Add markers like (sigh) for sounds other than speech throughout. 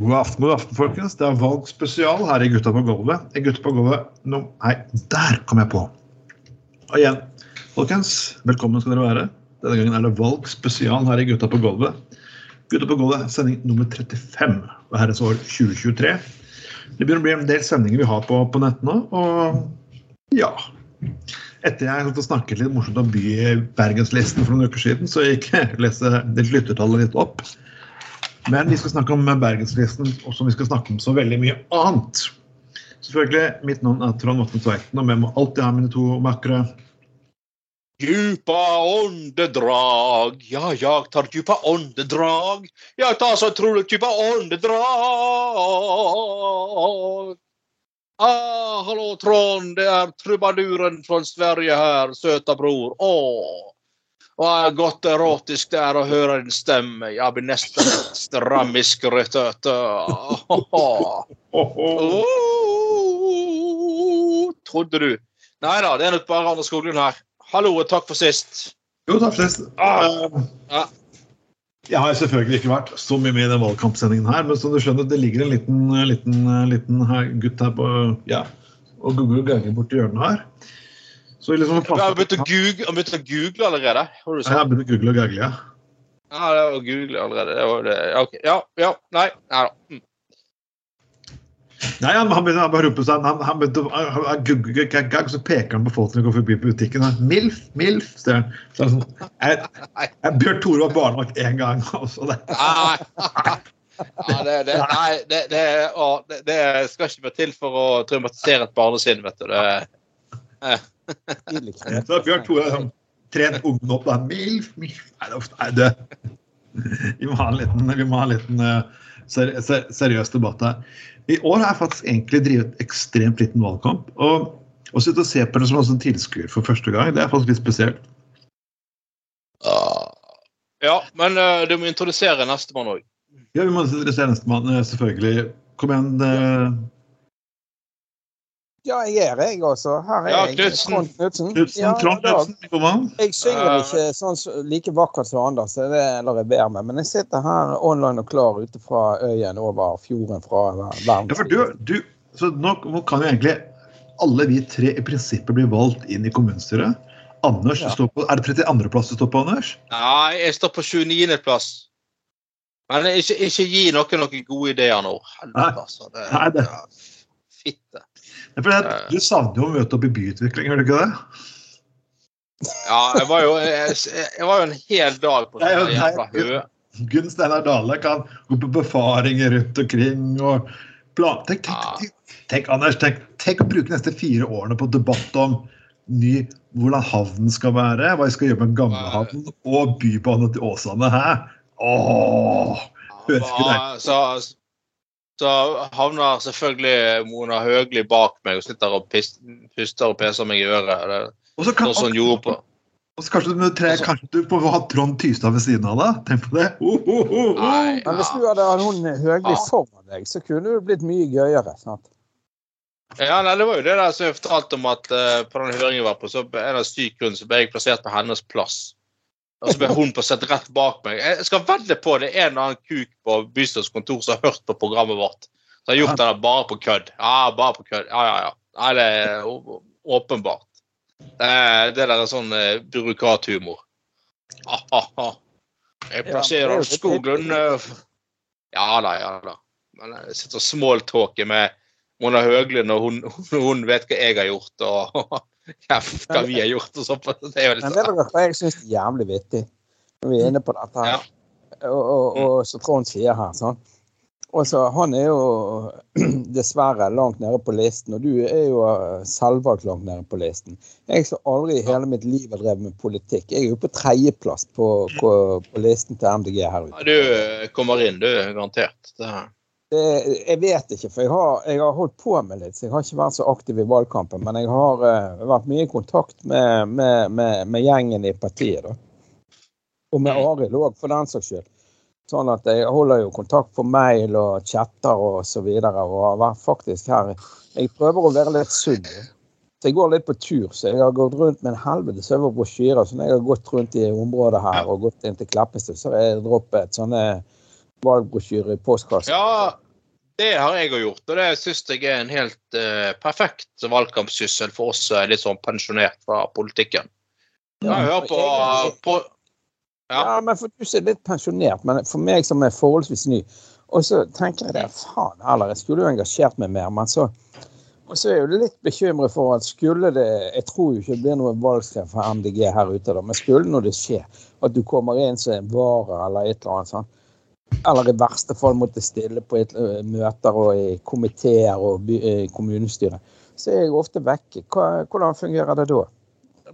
God aften, god aften, folkens. Det er valgspesial her i Gutta på gulvet. I Gutta på gulvet no, Nei, der kom jeg på! Og igjen, folkens, velkommen skal dere være. Denne gangen er det valgspesial her i Gutta på gulvet. Gutta på gulvet, sending nummer 35 og herrens år 2023. Det begynner å bli en del sendinger vi har på, på nå, og ja. Etter jeg snakket litt morsomt om Bergenslisten for noen uker siden, så gikk (laughs) jeg lese lyttertallet litt opp. Men vi skal snakke om Bergenslisten, og som vi skal snakke om så veldig mye annet. Selvfølgelig, Mitt navn er Trond Morten Tveiten, og med må alltid ha mine to makkere. Djupa åndedrag. Ja, jeg tar djupa åndedrag. Jeg tar så utrolig djupa åndedrag. Ah, hallo, Trond. Det er trubaduren fra Sverige her. Søta bror. Åh. Og godt erotisk det er å høre din stemme. Jeg blir nesten stram i skrittet. Trodde du? Nei da, det er nok bare Anders Skoglund her. Hallo og takk for sist. Jo, takk for sist. Ah, Ja. Jeg har selvfølgelig ikke vært så mye med i den valgkampsendingen her, men som du skjønner, det ligger en liten, liten, liten her, gutt her på ja, og Google ganger borti hjørnet her. Så liksom, Du har begynt å google, allerede? Har du Jeg har begynt å google og gagle, ja. Ja, det var google allerede. Det var det. Ja, okay. Ja, ja, nei. Nei da. Mm. Nei, han, han begynner å rope seg han, han begynte å google gag, så peker han på folk som går forbi butikken. Han, Milf, Milf, sier han. Så sånn, jeg, jeg, Bjørn Tore var barnevakt én gang. Også det. Nei. (laughs) Det, det, nei, det, det, å, det, det skal ikke være til for å traumatisere et barnesinn, vet du. Det, (laughs) Så Bjørn Tore har trent ungene opp. Da. Milf, Milf Nei, det. (laughs) Vi må ha en liten, vi må ha en liten ser, ser, seriøs debatt her. I år har jeg faktisk egentlig drevet ekstremt liten valgkamp. Og å sitte og se på det som en tilskuer for første gang, det er faktisk litt spesielt. ja, men uh, du må introdusere nestemann òg. Ja, vi må introdusere nestemann, eh, selvfølgelig. Kom igjen. eh, Ja, jeg er jeg også. Her er Ja, jeg. Knudsen. Trond. Knudsen, Ja. Jeg synger ikke sånn like vakkert som Anders, så det lar jeg være med. Men jeg sitter her online og klar ute fra øyen over fjorden fra Ja, for du, du, så nå, nå kan jo egentlig alle vi tre i prinsippet bli valgt inn i kommunestyret. Anders, Ja. du står på, Er det 32.-plass du står på, Anders? Nei, jeg står på 29.-plass. Men ikke, ikke gi noen noen gode ideer nå. Helvete, altså. Det, Nei, det- ja, Fitte. Det, du savner jo å møte opp i byutvikling, gjør du ikke det? Ja, jeg var jo, jeg, jeg var jo en hel dag på det sånn jævla hø. Gunn Steinar Dale kan gå på befaringer rundt omkring og plan... Tenk, tenk, tenk, tenk, Anders, tenk, å bruke neste fire årene på debatt om ny, hvordan havnen skal være, hva vi skal gjøre med gamlehavnen, og bybane til Åsane. Hæ? Åh! Høres ikke det Så, så havner selvfølgelig Mona Høgli bak meg og sitter og puster og peser meg i øret. Det, Og så kan, sånn på og så kanskje, du, tre, kanskje du får ha Trond Tystad ved siden av deg? Tenk på det! Uh, uh, uh. Nei, ja. Men hvis du hadde hatt hun Høgli Ja. foran deg, så kunne det blitt mye gøyere. sant? Ja, nei, Det var jo det der som jeg fortalte om at uh, på den høringen jeg var på, så en av syk grunn så ble jeg plassert på hennes plass. Og så ble hun sett rett bak meg. Jeg skal vedde på det er en eller annen kuk på bystyres kontor som har hørt på programmet vårt. Som har gjort det der bare på kødd. Ja, bare på kødd. Ja, ja, ja. Nei, det er åpenbart. Det, er- der er sånn eh, byråkrathumor. Ah, ah, ah. Jeg er plasserer jo Skoglund eh, Ja da, ja da. Men jeg sitter og smalltalker med Mona Høglund, og hun, (laughs) hun vet hva jeg har gjort, og (laughs) hva vi har gjort. og sånn. Det er jo litt Men vet dere hva jeg syns er jævlig vittig? Når vi er inne på dette her. Ja. og, og, og som Trond sier her. sånn. Og så Han er jo (clears throat) dessverre langt nede på listen, og du er jo eh, selvvalgt langt nede på listen. Jeg som aldri i hele mitt liv har drevet med politikk, jeg er jo på tredjeplass på, på, på listen til MDG her ute. Ja, du kommer inn, du, garantert. Det, Det, jeg vet ikke, for jeg har, jeg har holdt på med litt. så Jeg har ikke vært så aktiv i valgkampen, men jeg har uh, vært mye i kontakt med, med, med, med gjengen i partiet. da. Og med Arild òg, for den saks skyld. Sånn at jeg holder jo kontakt på mail og chatter og så videre. Og har vært faktisk her Jeg prøver å være litt sunn. Så jeg går litt på tur. Så jeg har gått rundt med en helvetes over brosjyrer. Så når jeg har gått rundt i området her og gått inn til Kleppestø, så har jeg droppet sånne valgbrosjyrer i postkassen. ja, det har jeg òg gjort, og det syns jeg er en helt uh, perfekt valgkampsyssel for oss som er litt sånn pensjonert fra politikken. Ja, jeg på, på Ja. Ja. men for du som er litt pensjonert, men for meg som er forholdsvis ny. Og så tenker jeg det, faen heller, jeg skulle jo engasjert meg mer, men så Og så er jeg jo litt bekymret for at skulle det Jeg tror jo ikke det blir noe valgskref for MDG her ute, da, men skulle nå det skje at du kommer inn som en vara eller et eller annet sånt, eller i verste fall måtte stille på et, møter og i komiteer og by, kommunestyret. så er jeg ofte vekke. Hvordan fungerer det da?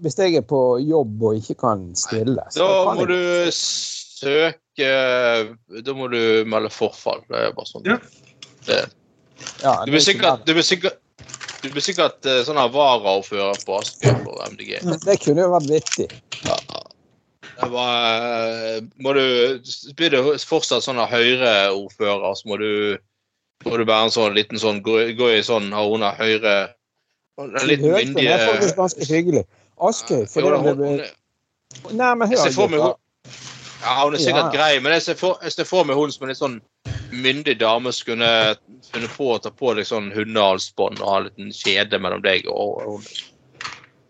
Hvis jeg er på jobb og ikke kan stille, så Da kan må jeg du søke Da må du melde forfall. Det er bare sånn. ja, Det, du det blir er sikkert, verre. du blir sikkert, sikkert eh, sånn her varaordfører på Askøy for MDG. Det kunne jo vært vittig. Ja. Det var, må du, blir det fortsatt sånn Høyre-ordfører, så må du, må du være en sånn liten sånn Gå, gå i sånn Har hun har Høyre En liten myndig er faktisk ganske hyggelig. Askøy, for det, det, er- Nei, men hør hun Ja, hun er sikkert Ja. grei, men jeg ser, for, jeg ser for meg hun som en litt sånn myndig dame som kunne funnet på å ta på deg sånn hundehalsbånd og ha en liten kjede mellom deg og hun.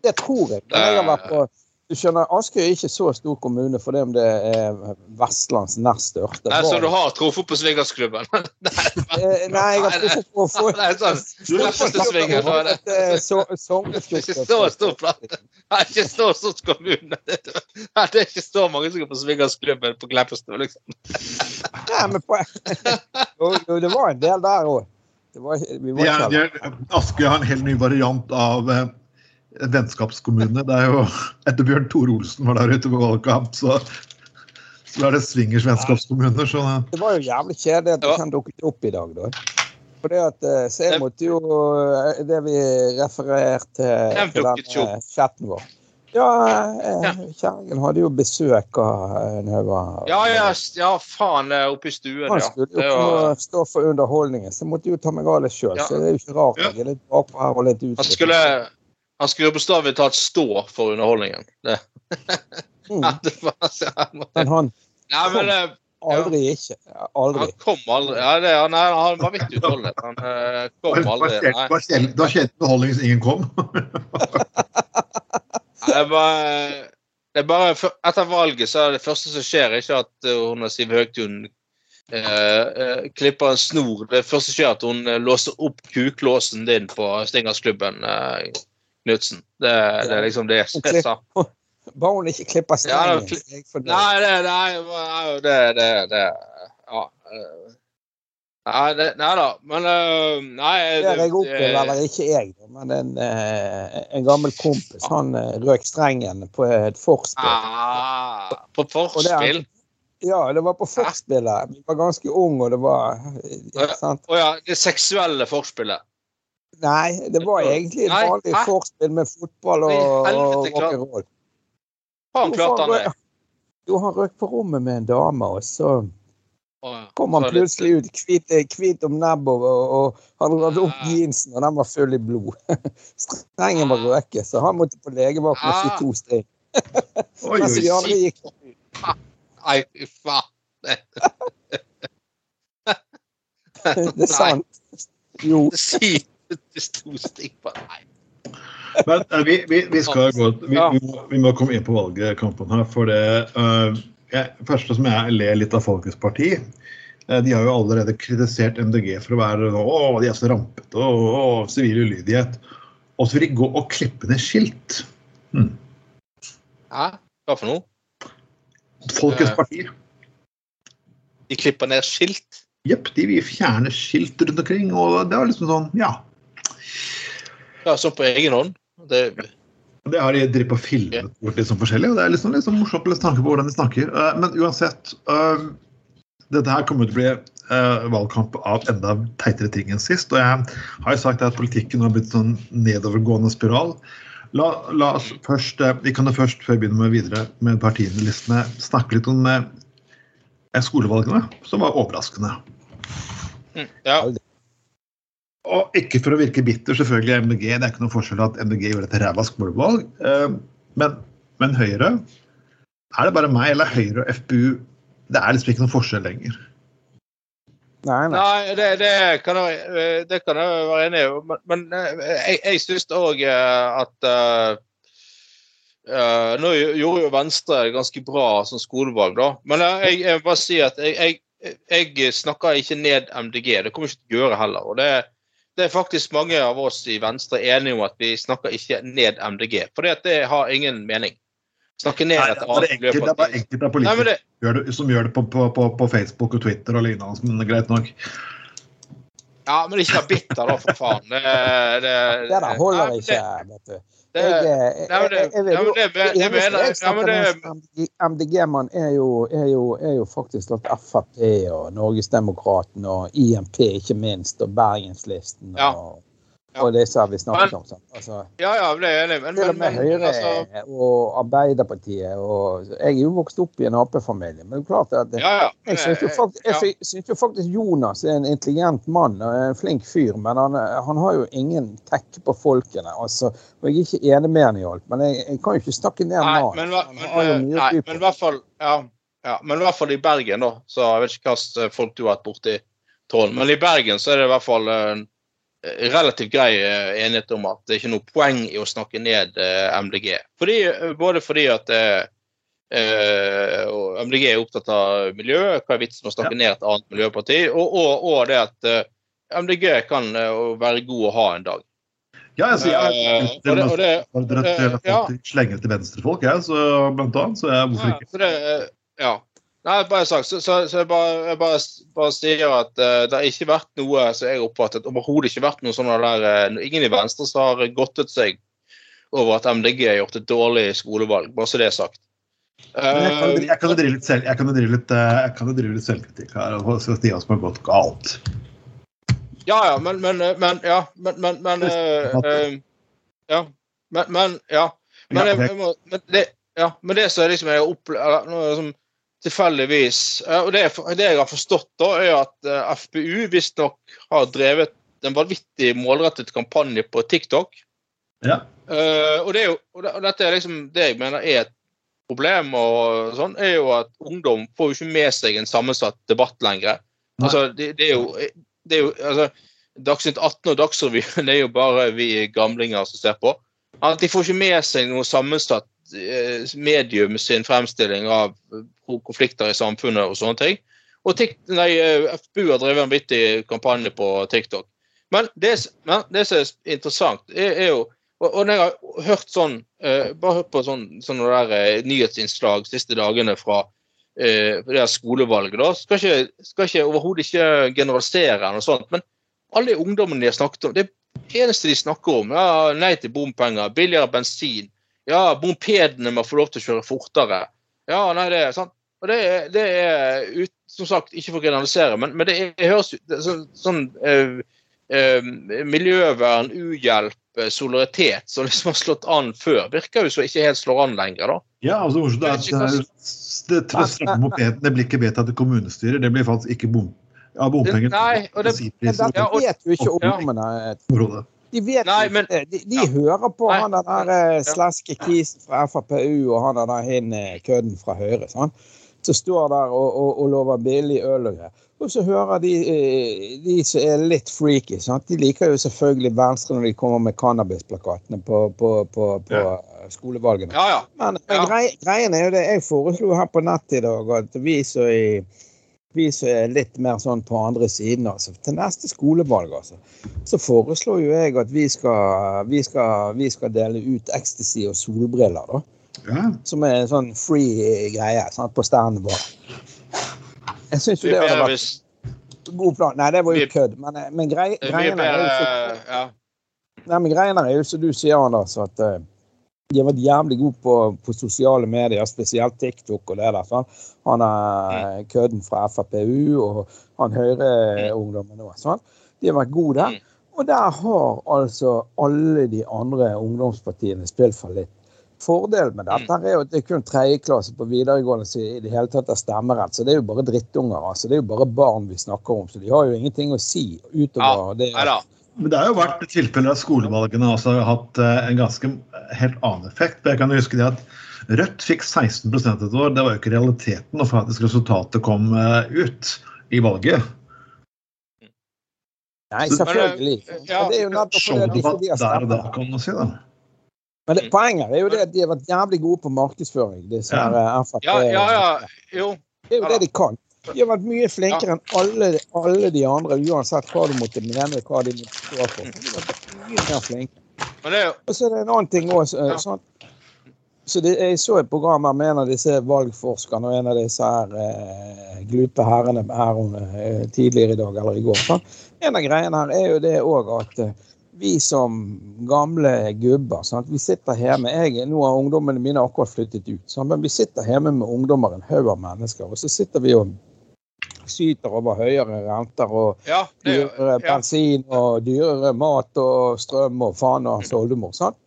Det tror jeg. Jeg har vært på du skjønner, Askøy er ikke så stor kommune for det om det er Vestlands nest største. Nei, så du har truffet på Swingersklubben? (laughs) nei, Nei, jeg har truffet på få Du sånn. Kleppestøsvingen, svinger fra det. Eh, Det er ikke så stor plass. Det er ikke så stor kommune. Det er ikke så mange som går på Swingersklubben på Kleppestø, liksom. Nei, men på, (laughs) jo, det var en del der òg. Ikke Askøy har en helt ny variant av eh, vennskapskommune. Det er jo Etter Bjørn Tore Olsen var der ute på valgkamp, så, så er det svingers vennskapskommuner. Så eh, Det var jo jævlig kjedelig at det dukket opp i dag, da. For det at, eh, så jeg måtte jo eh, Det vi refererte til den chatten vår. Ja, eh, kjerringen hadde jo besøk av Nøva. Ja, ja, ja, faen, oppe i stuen, Han skulle jo Det var, stå for underholdningen, så jeg måtte jo ta meg av det sjøl. Ja. Så det er jo ikke rart Ja. jeg er litt bakpå her og litt han skulle han skulle bokstavelig talt stå for underholdningen. Det, Mm. (laughs) det var, ja, Men han Nei, men eh, aldri ikke. Aldri. han kom aldri. Ja, det, han, er- han var vidt utholdet. Han eh, kom aldri. det var det underholdning hvis ingen kom. (laughs) Det er bare, det er bare Etter valget så er det første som skjer, ikke at uh, hun og Siv Høgtun eh, eh, klipper en snor. Det første som skjer, er at hun eh, låser opp kuklåsen din på Stingersklubben, uh, Knutsen. Det, det er liksom det er sa. (laughs) Bare hun ikke klipper Ja, er jeg fornøyd. Nei, det, nei, det, det, det Ja. eh, Nei, det, nei da, men eh, Nei Det jeg det- eller ikke jeg, men en, eh, en gammel kompis, han røk strengen på et forspill. ah, På er- forspill? Ja, det var på forspillet. Vi var ganske unge, og det var ja? Å ja, det seksuelle forspillet. Nei, det var egentlig et vanlig hæ? forspill med fotball og, Nei, og han klart. rock'n'roll. Han det. Jo, han røk på rommet med en dame, og så kom han plutselig ut hvit, hvit om nebbet og, og hadde dratt opp Ah. jeansen, og den var full i blod. (laughs) Strengen var røket, så han måtte på legevakten med Ah. 22 streng. (laughs) Oi, (laughs) Mens oi. andre gikk Nei, fy faen. Det er sant. Jo. Si det sto stikk på Nei. Men eh, vi, vi, vi skal gå vi, vi, må, vi må komme inn på valgkampen her, for det uh, jeg, Første som jeg ler litt av Folkets Parti. eh, de har jo allerede kritisert MDG for å være å, de er så rampete og sivil ulydighet. Og så vil de gå og klippe ned skilt. Hæ? Hva for noe? Folkets. Parti. De klipper ned skilt. Jepp, de vil fjerne skilt rundt omkring, og det var liksom sånn, ja. Ja, sånn på egen hånd. Det, Det har de drevet og filmet bort litt sånn forskjellig, og det er liksom, liksom morsomt å tanke på hvordan de snakker. Eh, Men uansett, eh, dette her kommer til å bli eh, valgkamp av enda teitere ting enn sist. Og jeg har jo sagt at politikken har blitt sånn nedovergående spiral. La, la oss først, Vi kan jo først, før vi begynner med videre med partiene listene, snakke litt om eh, skolevalgene, som var overraskende. mm, ja. Og ikke for å virke bitter, selvfølgelig, MDG. Det er ikke noe forskjell at MDG gjør et ræva skolevalg. Eh, Men, men Høyre Er det bare meg, eller er Høyre og FPU Det er liksom ikke noen forskjell lenger. Nei, nei. Nei, det, det, kan jeg, eh, det kan jeg være enig i. Men, men eh, jeg, jeg syns òg at eh, eh, Nå gjorde jo Venstre ganske bra som skolevalg, da. Men jeg, jeg vil bare si at jeg, jeg, jeg snakker ikke ned MDG. Det kommer jeg ikke til å gjøre heller. og det, det er faktisk mange av oss i Venstre enige om at vi snakker ikke ned MDG. For det har ingen mening. Snakke ned Nei, et det annet miljøparti. det er bare enkelte politikere som gjør det, som gjør det på, på, på, på Facebook og Twitter og lignende, men det er greit nok. ja, men ikke vær bitter, da, for faen. Det, det, Det der holder Nei, ikke, det- vet du. Som MDG-mann, er, jo- er, er faktisk at Frp og Norgesdemokraten og IMP, ikke minst, og Bergenslisten og. Og disse har vi snakket om. Sånn. Altså, Ja, ja, det er enig. Men, til og med Høyre altså, og Arbeiderpartiet. og Jeg er jo vokst opp i en Ap-familie, men det er klart at ja, ja. jeg syns jo, fakt- jeg ja. sy- syns jo faktisk Jonas er en intelligent mann og en flink fyr, men han, han har jo ingen tekke på folkene. altså, og Jeg er ikke enig med han i alt, men jeg, jeg kan jo ikke snakke ned mannen. eh, nei, men i hvert fall ja, ja, men i hvert fall i Bergen, da. Så jeg vet ikke hva folk du har vært borti, Trond. Men i Bergen så er det i hvert fall en relativt grei eh, enighet om at det er ikke noe poeng i å snakke ned eh, MDG. Fordi, eh, både fordi at eh, eh, MDG er opptatt av miljø, hva er vitsen å snakke ned et annet miljøparti, og, og, og det at eh, MDG kan eh, være god å ha en dag. Ja, altså, jeg er utfordret til eh, ja. slenger til venstrefolk, jeg, så blant annet. Så jeg, hvorfor ikke? eh, ja. Nei, bare sagt, så, så, så jeg bare, jeg bare, bare sier at uh, det har ikke vært noe som jeg har oppfattet, overhodet ikke vært noe sånn der uh, Ingen i Venstre som har godtet seg over at MDG har gjort et dårlig skolevalg, bare så det er sagt. Men jeg kan, jo- Eh, jeg kan jo drive litt, selv, drive litt, drive litt selvkritikk her. og si hva som har gått galt. Ja, ja, men Men, men ja, men, men, men Ja. Men, men ja. Men, jeg, jeg må, men, det, ja, men det som er liksom jeg har opplevd tilfeldigvis og det, det jeg har forstått, da, er at uh, FPU visstnok har drevet en vanvittig målrettet kampanje på TikTok. Ja. Uh, og, det er jo, og, det, og dette er liksom det jeg mener er et problem, og sånn, er jo at ungdom får jo ikke med seg en sammensatt debatt lenger. Nei. Altså, det, det er jo, det er jo altså, Dagsnytt 18 og Dagsrevyen (laughs) er jo bare vi gamlinger som ser på. At de får ikke med seg noe sammensatt eh, medium sin fremstilling av eh, konflikter i samfunnet og sånne ting. Og nei, FBU FPU har drevet en vittig kampanje på TikTok. Men det, men det som er interessant, er, er jo og, og jeg har hørt sånn eh, Bare hørt på sånn, sånne der, eh, nyhetsinnslag siste dagene fra eh, det skolevalget, da. Skal ikke, skal ikke overhodet ikke generalisere noe sånt. Men alle ungdommene de har snakket om, det eneste de snakker om, ja, nei til bompenger, billigere bensin. Ja, bompedene må få lov til å kjøre fortere. Ja, nei, det er sant. Og det er, det er ut, som sagt, ikke for å generalisere, men, men det, er, det høres ut er sånn, eh, eh, miljøvern, uhjelp, eh, solidaritet som liksom har slått an før. Virker jo så ikke helt slår an lenger, da. Ja, altså det, er det, det, det stramme mopeden det blir ikke vedtatt i kommunestyret. Det blir faktisk ikke bom, ja, bompenger. Nei, og det- Men det vet jo ikke ungdommene. De vet Nei, men- ikke. De, de Ja. hører på Nei. han der eh, slaske kisen fra FrPU og han der hin eh, kødden fra Høyre. sånn. Som står der og, og, og lover billig øl og greier. Og så hører de, eh, de som er litt freaky. sant? De liker jo selvfølgelig Venstre når de kommer med cannabisplakatene på, på, på, på skolevalgene. Ja, ja. Men, men Ja. grei, greien er jo det jeg foreslo her på nettet i dag, at vi som er, vi som er litt mer sånn på andre siden, altså, til neste skolevalg, altså, så foreslår jo jeg at vi skal, vi skal, vi skal dele ut ecstasy og solbriller, da. Ja. Som er en sånn free greie sant, på standen vår. Jeg syns jo det hadde vært god plan. Nei, det var jo kødd. Men, eh, men grei, greiene er jo så. Nei, men greien er jo som du sier, Anders, at eh, de har vært jævlig gode på, på sosiale medier, spesielt TikTok og det der. Sånn. Han er kødden fra FrPU og han Høyre-ungdommen òg. Sånn. De har vært gode der. Mm. Og der har altså alle de andre ungdomspartiene spilt for litt. Fordelen med dette er jo at det er kun tredjeklasse på videregående som i det hele tatt har stemmerett. Så det er jo bare drittunger. altså. Det er jo bare barn vi snakker om. Så de har jo ingenting å si utover det. Men det har jo vært tilfeller at skolevalgene også har hatt eh, en ganske helt annen effekt. Jeg kan huske det at Rødt fikk 16 et år. Det var jo ikke realiteten når faktisk resultatet kom eh, ut i valget. Nei, selvfølgelig. Ja, det er jo nettopp fordi de ikke de har der og da, kan man si. da. Men det, poenget er jo det at de har vært jævlig gode på markedsføring. Disse Ja. her eh, Frp. Ja, ja, ja. Jo. Det er jo det de kan. De har vært mye flinkere enn alle, alle de andre, uansett hva du måtte mene, hva de måtte stå for. De har vært mye mer flinke. Og så er det en annen ting også. Eh, Sånn. Så det, Jeg så et program her med en av disse valgforskerne og en av disse her eh, glupe herrene her eh, tidligere i dag eller i går. Sånn. En av greiene her er jo det òg at eh, vi som gamle gubber sant? Vi sitter hjemme. Jeg, nå har ungdommene mine akkurat flyttet ut. Sant? Men vi sitter hjemme med ungdommer, en haug av mennesker. Og så sitter vi og syter over høyere renter og Ja, det er dyrere bensin og dyrere mat og strøm og faen og oldemor. sant?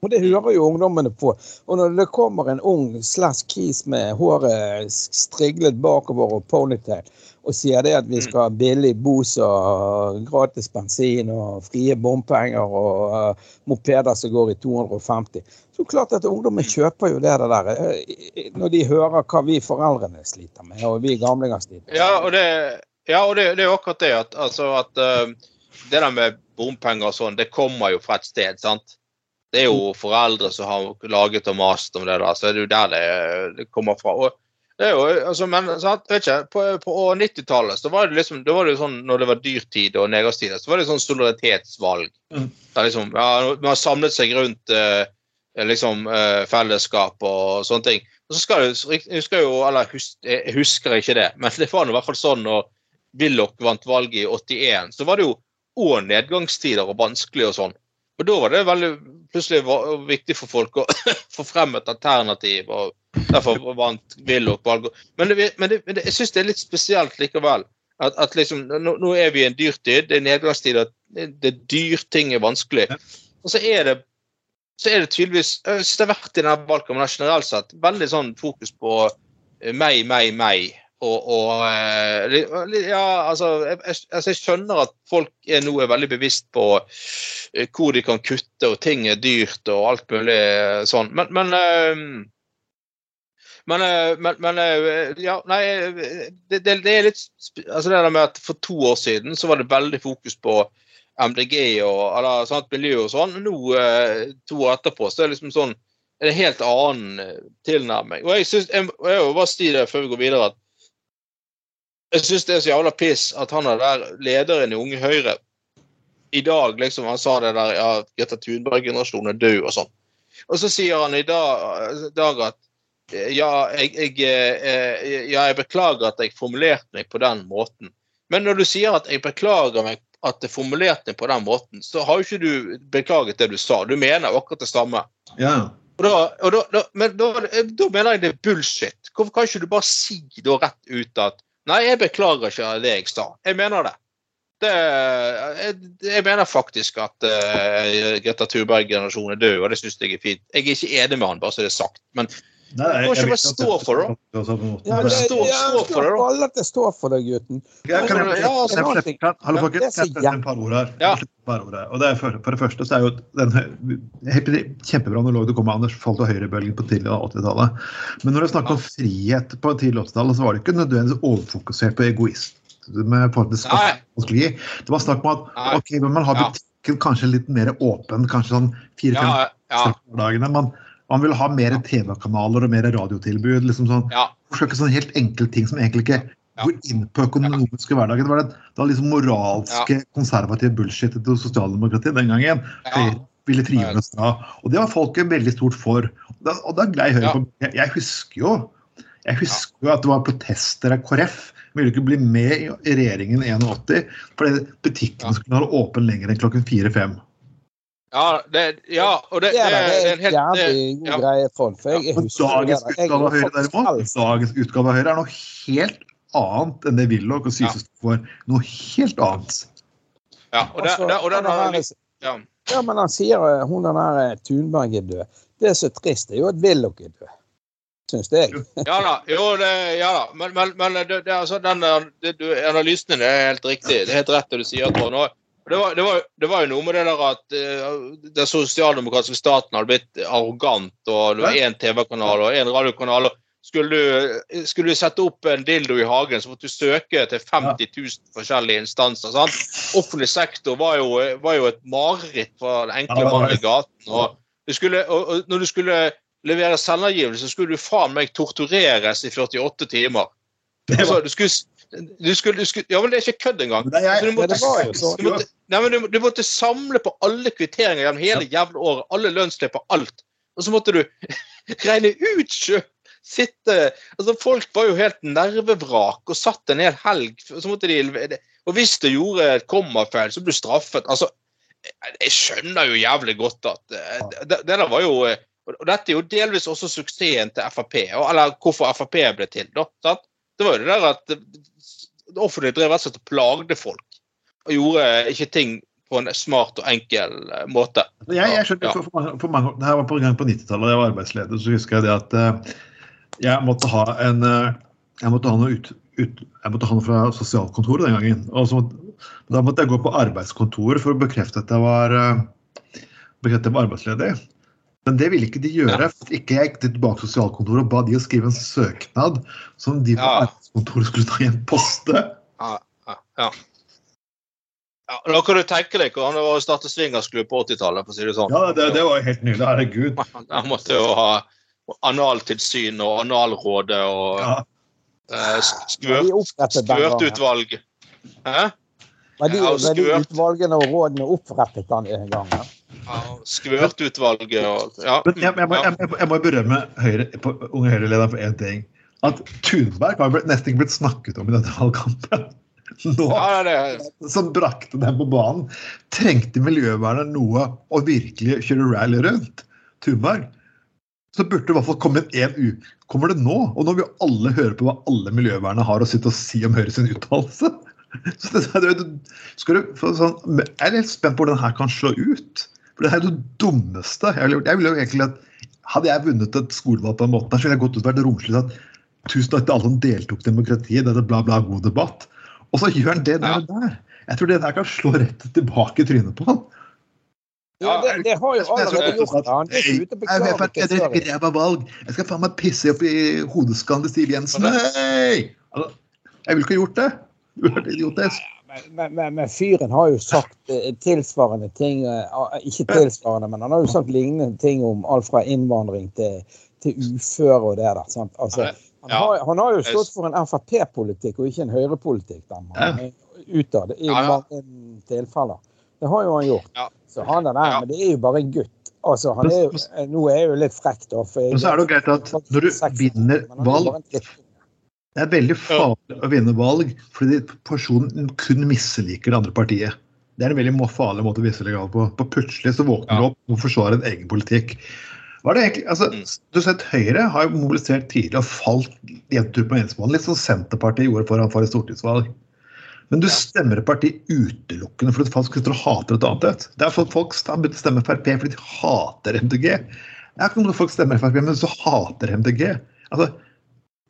Og det hører jo ungdommene på. Og når det kommer en ung slash kis med håret striglet bakover og ponytail og sier det at vi skal ha billig bos og gratis bensin og frie bompenger og uh, mopeder som går i 250, så klart at ungdommen kjøper jo det der eh, når de hører hva vi foreldrene sliter med, og vi gamlinger sliter med. Ja, og det, ja, og det, det er jo akkurat det at, altså at uh, det der med bompenger og sånn, det kommer jo fra et sted, sant? Det er jo foreldre som har laget og mast om det der, så er det jo der det, det kommer fra. Og det er jo, altså, men sant, vet ikke, på, på 90-tallet så var det liksom, da var det sånn, når det var dyrtid og nedgangstider, så var det sånn solidaritetsvalg. Mm. Der liksom, ja, man har samlet seg rundt eh, liksom eh, fellesskap og sånne ting. Og så skal du, husker jo, eller hus, jeg husker ikke det, men det var i hvert fall sånn når Willoch vant valget i 81, så var det jo òg nedgangstider og vanskelig og sånn. Og da var det veldig plutselig var, viktig for folk å (laughs) få frem et alternativ, og derfor vant Willoch valget. Men, det, men, det, men det, jeg syns det er litt spesielt likevel. At, at liksom, nå, nå er vi i en dyrtid, det er nedgangstid, det det er dyrt, ting er vanskelig. Og så er det så er det tydeligvis Jeg syns det har vært i denne valgkampen generelt sett veldig sånn fokus på eh, meg, meg, meg. Og, og eh, Ja, altså jeg, altså, jeg skjønner at folk er nå er veldig bevisst på eh, hvor de kan kutte, og ting er dyrt og alt mulig eh, sånn. Men, men men, men, ja, nei det, det, er litt altså det der med at For to år siden så var det veldig fokus på MDG og eller, sånt miljø og sånn. Nå, to år etterpå, så er det liksom sånn en helt annen tilnærming. Og jeg synes, jeg, jeg vil bare si det før vi går videre, at jeg syns det er så jævla piss at han er der lederen i Unge Høyre i dag liksom, Han sa det der ja, Greta Thunberg-generasjonen er død og sånn. Og så sier han i dag, dag at eh, ja jeg, jeg, eh, ja, jeg beklager at jeg formulerte meg på den måten. Men når du sier at jeg beklager meg at jeg formulerte meg på den måten, så har jo ikke du beklaget det du sa. Du mener akkurat det samme. Ja. Og da, og da, da, men da, da mener jeg det er bullshit. Hvorfor kan ikke du bare si da rett ut at Nei, jeg beklager ikke det jeg sa. Jeg mener det. det jeg, jeg mener faktisk at uh, Greta Thunberg-generasjonen er død, og det syns jeg er fint. Jeg er ikke enig med han, bare så det er sagt. Men Nei, jeg- Må ikke jeg bare stå for det. Ja, det, stå- stå for det, da. Alle at det står for deg, gutten. Ja, kan jeg, Ja, jeg, altså, jeg, annen jeg, kan, Hallo, folkens. Jeg setter et par ord her. Ja. Par ord her. Og det er for, for det første så er jo den kjempebra når det kom med Anders Folt og høyrebølgen på tidlig 80-tallet. Men når det er snakk om frihet på tidlig 80-tallet, så var det ikke nødvendigvis overfokusert på egoist. Med. Det var snakk om at ok, men man har butikken kanskje litt mer åpen, kanskje sånn fire-fem ja, ja, dagene. Man vil ha mer TV-kanaler og mer radiotilbud. liksom sånn ja. forsøke sånne helt enkle ting som egentlig ikke Ja. går inn på økonomiske hverdagen. Det var, det, det var liksom moralske, konservative bullshit til sosialdemokratiet den gangen. Ja. Ville oss fra. Og det var folket veldig stort for. Og da, og da glei Høyre Ja. på. Jeg, jeg husker jo Jeg husker jo at det var protester av KrF. Ville ikke bli med i regjeringen i 81 fordi butikkene Ja. skulle ha åpen lenger enn klokken fire-fem. Ja, det, ja, og det, Det det, er, det er det en er helt det, jævlig god ja. greie for for jeg, jeg husker dagens det utgave av Høyre derimot, dagens utgave av Høyre er noe helt annet enn det Willoch og Syse står for. Noe helt annet. ja, og det, Altså, det, og den har liksom, ja. Ja, men han sier eh, hun den der eh, Thunberg er død. Det er så trist. Det er jo at Willoch er død. Syns jeg. Ja da, jo, det, ja da. Men, men, men det, det, altså, den, det, du, analysen din er helt riktig. Det er helt rett det du sier. Trond. Det var, det, var, det var jo noe med det der at uh, den sosialdemokratiske staten hadde blitt arrogant, og det var én TV-kanal og én radiokanal. og skulle du, skulle du sette opp en dildo i hagen, så måtte du søke til 50 000 forskjellige instanser. sant? Offentlig sektor var jo, var jo et mareritt for den enkle mannen i gaten. og du skulle, og, og når du skulle levere selvangivelse, skulle du faen meg tortureres i 48 timer. Altså, du skulle, du skulle, du skulle, ja, men det er ikke kødd engang. Jeg- du måtte, du måtte, nei, du, du måtte samle på alle kvitteringer gjennom hele jævla året. Alle lønnslipper, alt. Og så måtte du (laughs) regne ut sjøl. Sitte altså Folk var jo helt nervevrak og satt en hel helg. og Så måtte de, og hvis du gjorde et kommafeil, så ble du straffet. Altså, jeg skjønner jo jævlig godt at eh, det, det der var jo eh, Og dette er jo delvis også suksessen til Frp, eller hvorfor Frp ble til. da, sant? Det var jo det der at det offentlige drev rett og slett og plagde folk. Og gjorde ikke ting på en smart og enkel eh, måte. jeg, jeg skjønner, Ja. for, for for mange, det her var på gang på 90-tallet, da jeg var arbeidsleder, så husker jeg det at eh, jeg måtte ha en eh, jeg måtte ha noe ut, ut, jeg måtte ha noe fra sosialkontoret den gangen. Og så måtte, da måtte jeg gå på arbeidskontoret for å bekrefte at jeg var, bekrefte at jeg var arbeidsledig. Men det ville ikke de gjøre. for Ikke jeg gikk tilbake til sosialkontoret og ba de å skrive en søknad som de på Ja. arbeidskontoret skulle ta i en poste. Ja, ja, ja. ja, Da kan du tenke deg hvordan det var å starte swingersklubb på 80-tallet. for å si det sånn. Ja, det, det var jo helt nydelig. Herregud. (laughs) Han måtte jo ha analtilsyn og analrådet og Ja. eh, skvørt, skvørtutvalg. Hæ? Var de, Ja, var de utvalgene og rådene opprettet den en gang? Ja? Ja, Skvørtutvalget og ja. Men jeg, jeg, må, jeg, jeg må berømme Høyre, på, Unge Høyre-lederen for én ting. At Thunberg har nesten ikke blitt snakket om i denne valgkampen. (laughs) Nå, ja, det det. som brakte dem på banen. Trengte miljøvernet noe å virkelig kjøre rally rundt? Thunberg? Så burde det i hvert fall komme én uke. Kommer det nå? Og nå vil jo alle høre på hva alle miljøvernet har å sitte og si om Høyre sin uttalelse. (laughs) Så det, det, det, skal du, sånn, jeg er litt spent på hvordan denne her kan slå ut. For det er jo det dummeste. Jeg ville, gjort- jeg ville jo egentlig at Hadde jeg vunnet et skolevalg på den måten, så ville jeg gått ut og vært romslig at tusen takk til alle som deltok i demokratiet. Dette bla, bla, god debatt. Og så gjør han det der og der. Jeg tror det der kan slå rett tilbake i trynet på han. Ja, det, det har jo Jeg er allerede gjort. Han ikke ute og Jeg vet beklager ikke, det er ræva valg. Jeg skal faen meg pisse opp i hodeskallen til Siv Jensen. Nei! Altså, jeg ville ikke ha gjort det. Du er helt idiotisk. Men, men, men, fyren har jo sagt eh, tilsvarende ting eh, Ikke tilsvarende, men han har jo sagt lignende ting om alt fra innvandring til, til uføre og det der. Sant? Altså, han, har, han har jo stått for en Frp-politikk og ikke en Høyre-politikk utad i Ja, ja. mange tilfeller. Det har jo han gjort. Ja. Så han er der, men det er jo bare en gutt. Altså, han er jo, nå er jeg jo litt frekk, da. For jeg, Men så er det jo greit at når du vinner er valg. Det er veldig farlig å vinne valg fordi personen kun misliker det andre partiet. Det er en veldig farlig måte å vise legal på. på Plutselig så våkner du Ja. opp og forsvarer en egen politikk. Hva er det egentlig, altså, Mm. du har sett Høyre har mobilisert tidlig og falt jevnt ut på meningsmålene. Litt som Senterpartiet gjorde foran forrige stortingsvalg. Men du stemmer et parti utelukkende fordi folk sitter og hater et annet et. Det er at folk begynt å stemme Frp fordi de hater MDG. Det ikke noe folk stemmer Frp, men så hater MDG. Altså,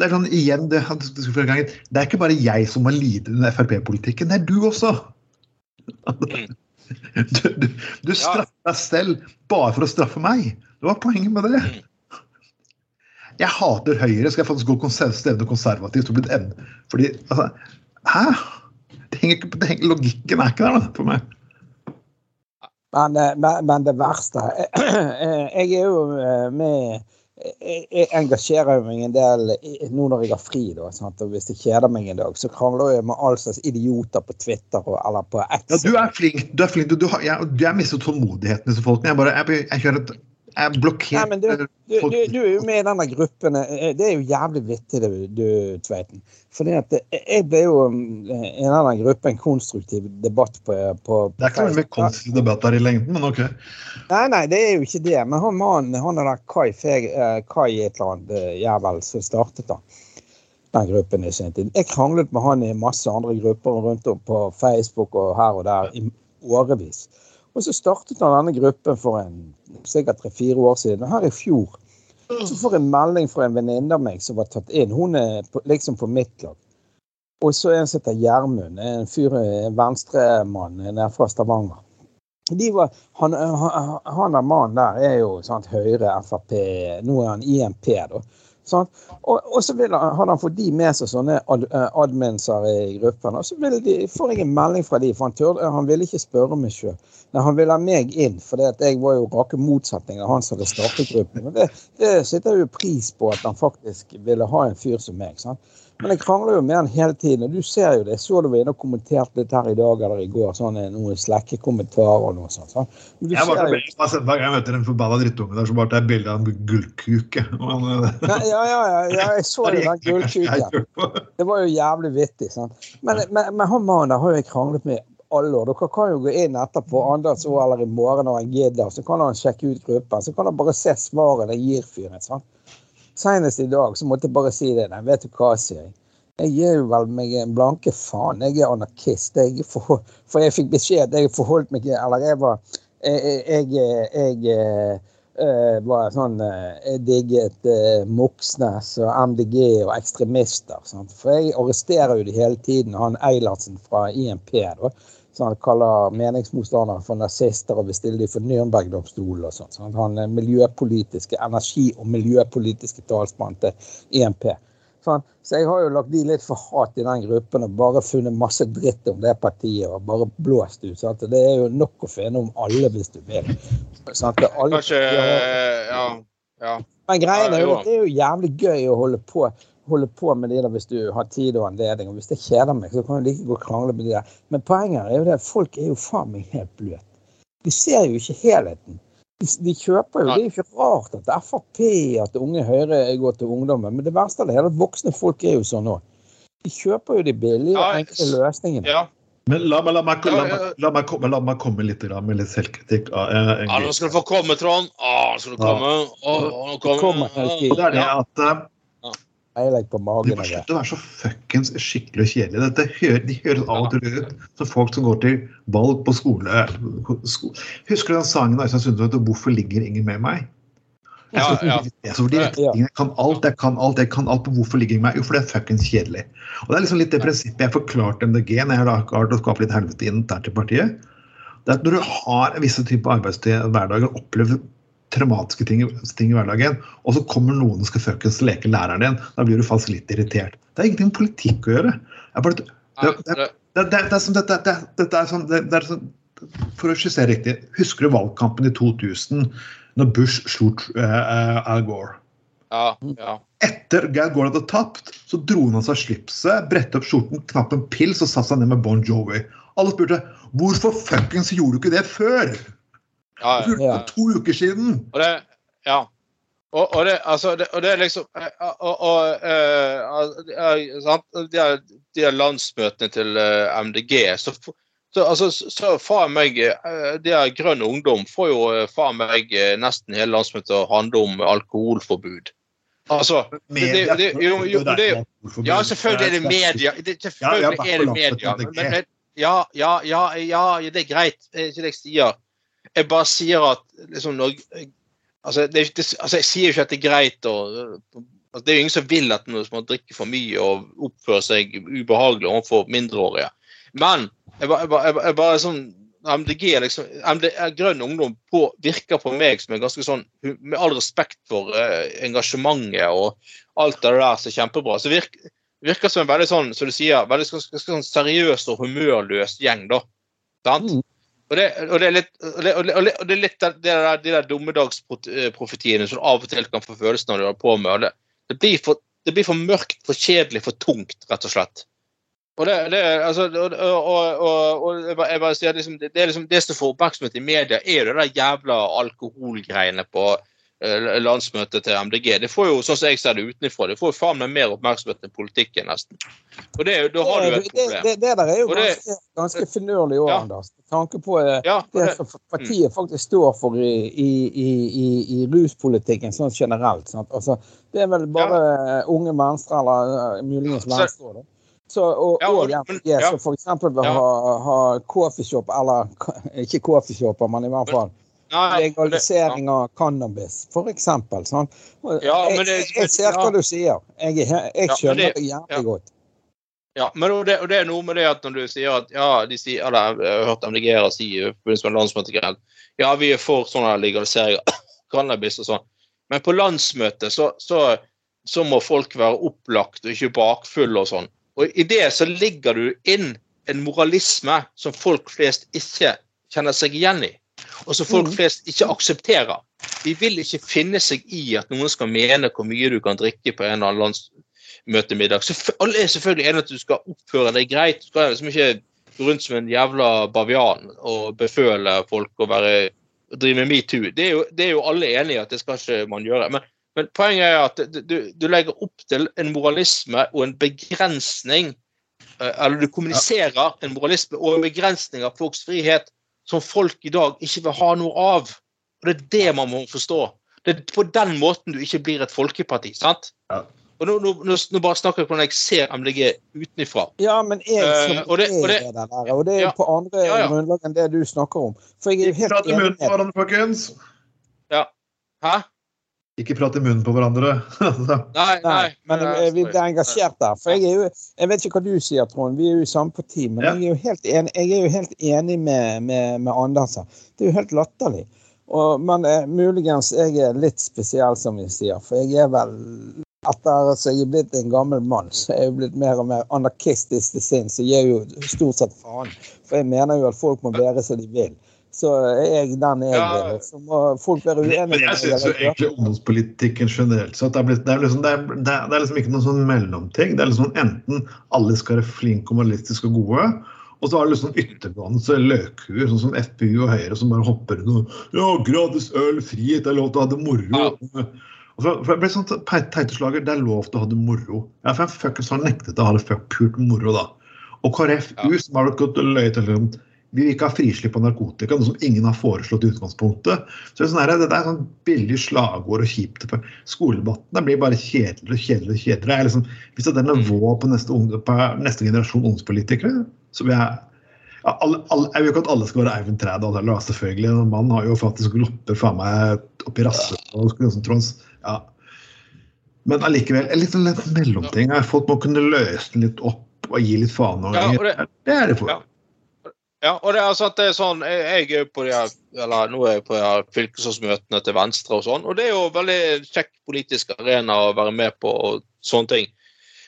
det er sånn igjen, det, det er ikke bare jeg som må lide under Frp-politikken, det er du også. (laughs) Du, du, du straffer deg selv bare for å straffe meg. Det var poenget med det. Jeg hater Høyre, skal jeg faktisk gå stevne konservativt. Fordi, altså, Hæ? Det henger ikke, det henger, logikken er ikke der da, for meg. Men, eh, men, men det verste (clears throat) Jeg er jo eh, med jeg, jeg engasjerer meg en del nå når jeg har fri. Da, sant? og Hvis jeg kjeder meg en dag, så krangler jeg med all slags idioter på Twitter og, eller på X. Ja, du er flink. Du er flink. Du, du har, jeg, jeg mister tålmodigheten til folk. Jeg, bare, jeg, jeg kjører et er Nei, men du, du, du, du er jo med i denne gruppen. Det er jo jævlig vittig, du, du Tveiten. Fordi at jeg ble jo i denne gruppen konstruktiv debatt på, på, på Det er ikke noe med konstruktiv debatt der i lengden, men OK. Nei, nei, det er jo ikke det. Men han mannen, han er der Kai, Feg, eh, Kai et eller annet eh, jævel som startet da. Den gruppen i sin tid. Jeg kranglet med han i masse andre grupper rundt om på Facebook og her og der i årevis. Og så startet han denne gruppen for en, sikkert tre-fire år siden. Og her i fjor så får jeg melding fra en venninne av meg som var tatt inn. Hun er på, liksom på mitt lag. Og så en som heter Gjermund, en fyr, en venstremann nede fra Stavanger. Var, han, han, han der mannen der er jo sant, Høyre, Frp, nå er han IMP, da. Og, og så vil han, han fått de med seg sånne ad, eh, adminser i gruppen. Og så de, får jeg en melding fra de, for han, tør, han ville ikke spørre meg sjøl. Han ville ha meg inn, for jeg var jo rake motsetningen av han som hadde startet gruppen. Men det, det sitter jo pris på at han faktisk ville ha en fyr som meg. Sant? Men jeg krangler jo med han hele tiden, og du ser jo det. Jeg så du var inne og kommenterte litt her i dag eller i går, sånn noen slekke kommentarer og noe sånt. sånn. Men du Jeg ser jo hver gang jeg møter en forbanna drittunge der, så bare tar bilde av en gullkuke. (laughs) Men, eh, ja, ja, ja, ja, jeg så jo (laughs) den gullkuken. Det var jo jævlig vittig. Sant? Men, men, men han mannen der har jo jeg kranglet med alle år. Dere kan jo gå inn etterpå andres år eller i morgen når han gidder, så kan han sjekke ut gruppen. Så kan han bare se svaret jeg gir fyren. sant? Senest i dag så måtte jeg bare si det. Nei, vet du hva, sier jeg. Jeg gir vel meg en blanke faen. Jeg er anarkist. Jeg for, for jeg fikk beskjed jeg forholdt meg Eller jeg var Jeg, jeg, jeg, eh, var sånn eh, Jeg digget uh, Moxnes og MDG og ekstremister. Sant? For jeg arresterer jo de hele tiden. Han Eilertsen fra IMP, da. Så han kaller meningsmotstandere for nazister og vil stille dem for Nürnberg-domstolen og sånn. sånn. Han er miljøpolitiske, energi- og miljøpolitiske talsmann til IMP. Sånn. Så jeg har jo lagt de litt for hat i den gruppen og bare funnet masse dritt om det partiet og bare blåst ut. Sant? Det er jo nok å finne om alle hvis du vil. Sant? Alle, Kanskje Ja. ja. men greien er jo. at det er jo jævlig gøy å holde på, holde på med de der hvis du har tid og anledning. Og hvis det kjeder meg, så kan du like godt krangle med de der. Men poenget er jo det at folk er jo faen meg helt bløte. De ser jo ikke helheten. De, de kjøper jo, Det er jo ikke rart at Frp, at Unge Høyre går til ungdommen. Men det verste av det er at voksne folk er jo sånn nå. De kjøper jo de billige og enkle løsningene. ja. Men la, la, meg, la, la meg, meg, meg komme litt grann med litt selvkritikk. eh, Ja, nå skal du få komme, Trond. Å, nå skal du Ja. komme. Å, nå kommer Og det er det at Jeg legger på magen. Du må det. slutte å være så fuckings skikkelig og kjedelig. Dette hører, de høres av og til ut som folk som går til valg på skole. sko Husker du den sangen Øystein Sundtoft 'Hvorfor ligger ingen med meg'? Ja, ja. jeg så Jeg kan alt, jeg kan alt, jeg kan alt på hvorfor ligger ingen med meg? Jo, for det er fuckings kjedelig. Og det er liksom litt det prinsippet jeg forklarte MDG når jeg har klart å skape litt helvete internt i partiet. Det er at når du har visse typer arbeidstid hverdager opplevd opplever traumatiske ting, ting i hverdagen, og så kommer noen og skal fuckings leke læreren din, da blir du faktisk litt irritert. Det har ingenting med politikk å gjøre. Bare, det, det, det- det, er som dette er sånn, det, er sånn For å skissere riktig, husker du valgkampen i 2000 når Bush slo uh, Al Gore? Ja, ja. Etter Al Gore hadde tapt, så dro han av seg slipset, brettet opp skjorten, knapp en pils og satte seg ned med Bon Jovi. Alle spurte hvorfor fuckings gjorde du ikke det før? Ja, ja, det Ja. for to uker siden. Og det Ja. Og, og, det, altså, det, og det er liksom eh, og, og, uh, eh? De, her, de her landsmøtene til eh, MDG så, så, altså, så, faen meg De her Grønn Ungdom får jo faen meg nesten hele landsmøtet å handle om alkoholforbud. Altså det, det, jo, jo, det, Ja, selvfølgelig er det media. Det, selvfølgelig er det media. Men, men, ja, ja, ja, ja, det er greit. Det er ikke det jeg sier. Jeg bare sier at liksom når altså, det, det, altså, Jeg sier jo ikke at det er greit å altså, Det er jo ingen som vil at noen som drikker for mye og oppfører seg ubehagelig overfor mindreårige. Men jeg bare, jeg bare sånn MDG liksom, MD, Grønn ungdom på, virker på meg som en ganske sånn Med all respekt for eh, engasjementet og alt det der som er kjempebra, så virker, virker som en veldig sånn, som du sier, veldig sånn, sånn seriøs og humørløs gjeng, da. Sant? Og det, er litt, og det, det der, de der dommedagsprofetiene som du av og til kan få følelsen av når du holder på med. Det, det, blir for, mørkt, for kjedelig, for tungt, rett og slett. Og det, det, altså, og, og, og, jeg bare- sier liksom, det, det, liksom, det som får oppmerksomhet i media, er jo det der jævla alkoholgreiene på landsmøtet til MDG. Det får jo, sånn som jeg ser det utenfra, det får jo faen meg mer oppmerksomhet enn politikken, nesten. Og det, da har du et problem. det, det der er jo Og det- ganske, ganske finurlig òg, Ja. Anders. Med tanke på eh, Ja, det det, som partiet faktisk står for i, i, i, i, ruspolitikken sånn generelt. Altså, det er vel bare ja. unge venstre, eller eh, muligens Så- venstre. Da. Så, og, Ja, og- og MDG, ja. som f.eks. vil ha, ha coffeeshop, eller (laughs) ikke coffeeshopper, men i hvert fall legalisering av cannabis, f.eks. Sånn. Ja, jeg, jeg, jeg ser hva du sier. Jeg, jeg skjønner det- det jævlig ja. godt. Ja, men det, og det er noe med det at når du sier at ja, de sier, eller jeg har hørt MDG-ere si i forbindelse med landsmøtegreier ja, vi er for sånn legalisering av (coughs) cannabis og sånn, men på landsmøtet så, så, så må folk være opplagt og ikke bakfulle og sånn. Og i det så ligger du inn en moralisme som folk flest ikke kjenner seg igjen i, og som folk Mhm. flest ikke aksepterer. De vil ikke finne seg i at noen skal mene hvor mye du kan drikke på en eller annen landsmøtemiddag. Så alle er selvfølgelig enige at du skal oppføre deg greit. Du skal liksom ikke gå rundt som en jævla bavian og beføle folk å være, drive med metoo. Det, det er jo alle enige i at det skal ikke man gjøre. Men, men poenget er at du, du, du legger opp til en moralisme og en begrensning eh, Eller du kommuniserer en moralisme og en begrensning av folks frihet som folk i dag ikke vil ha noe av. Og Det er det man må forstå. Det er på den måten du ikke blir et folkeparti. sant? Ja. Og nå, nå, nå, bare snakker jeg om hvordan jeg ser MDG utenfra. Ja, men jeg som uh, og det- og det- er det der, og det er Ja. på andre Ja, ja. grunnlag enn det du snakker om. For jeg er jo helt enig med hverandre, folkens. Hæ? Ikke prate i munnen på hverandre. (laughs) Altså, Nei, nei. Men vi er engasjert der. For jeg er jo Jeg vet ikke hva du sier, Trond. Vi er jo samme parti. Men Ja. jeg er jo helt enig, jeg er jo helt enig med, med, med Anders her. Det er jo helt latterlig. Og, men eh, muligens jeg er litt spesiell, som vi sier. For jeg er vel etter at jeg er blitt en gammel mann, så er jeg blitt mer og mer anarkistisk til sinns. Så jeg gir jo stort sett faen. For jeg mener jo at folk må være som de vil. Så er jeg den er Ja. og Så må folk være uenige Men jeg syns egentlig ungdomspolitikken generelt sett det er, blitt, det, er liksom, det, er, det er er liksom ikke noen sånn mellomting. Det er liksom enten alle skal være flinke og moralistiske og gode, og så har du liksom yttergående løkhuer, sånn som FPU og Høyre, som bare hopper inn og Ja, gratis øl, frihet, det er lov til å ha det moro. Og for, for det blir sånn teiteslager, det er lov til å ha det moro. Ja, for jeg fuckings har nektet å ha det fuck pult moro, da. Og KrFU, som har gått og løyet til om vi vil ikke ha frislipp av narkotika, noe som ingen har foreslått i utgangspunktet. Så det er, sånn her, det er sånn billig slagord og kjipt. Skoledebattene blir bare kjedeligere og kjedeligere. kjedeligere. Er Liksom, hvis det er nivået på neste, unge- på neste generasjon ungdomspolitikere, så vil jeg ja, alle, alle, Jeg vil ikke at alle skal være Eivind Trædal heller, selvfølgelig. En mann har jo faktisk lopper faen meg oppi rasshølet. Ja. Men allikevel, en liten mellomting. Folk må kunne løse den litt opp og gi litt faen. Ja, det- det er det for. Ja. Ja, og det altså det er sånn, jeg jeg er på de her, eller nå er jeg på de her fylkesårsmøtene til Venstre og sånn, og det er jo veldig kjekk politisk arena å være med på og sånne ting.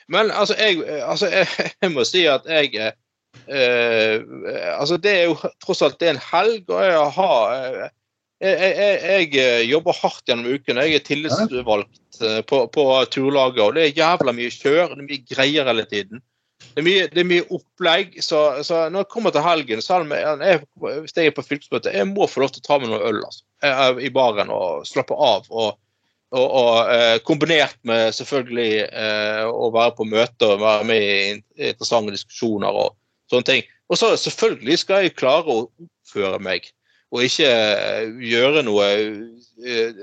Men altså, jeg, altså, jeg, (laughs) jeg må si at jeg eh, eh, Altså, det er jo tross alt det er en helg, og jeg har eh, jeg, jeg, jeg jobber hardt gjennom uken. Jeg er tillitsvalgt eh, på, på turlaget, og det er jævla mye kjør. Det er mye greier hele tiden. Det er mye, det er mye opplegg. Så, så når jeg kommer til helgen, selv om jeg, hvis jeg er på fylkesmøte, jeg må få lov til å ta med noe øl altså, eh, i baren og slappe av. og og, og eh, kombinert med selvfølgelig eh, å være på møter og være med i interessante diskusjoner og sånne ting. Og så selvfølgelig skal jeg klare å oppføre meg og ikke eh, gjøre noe eh,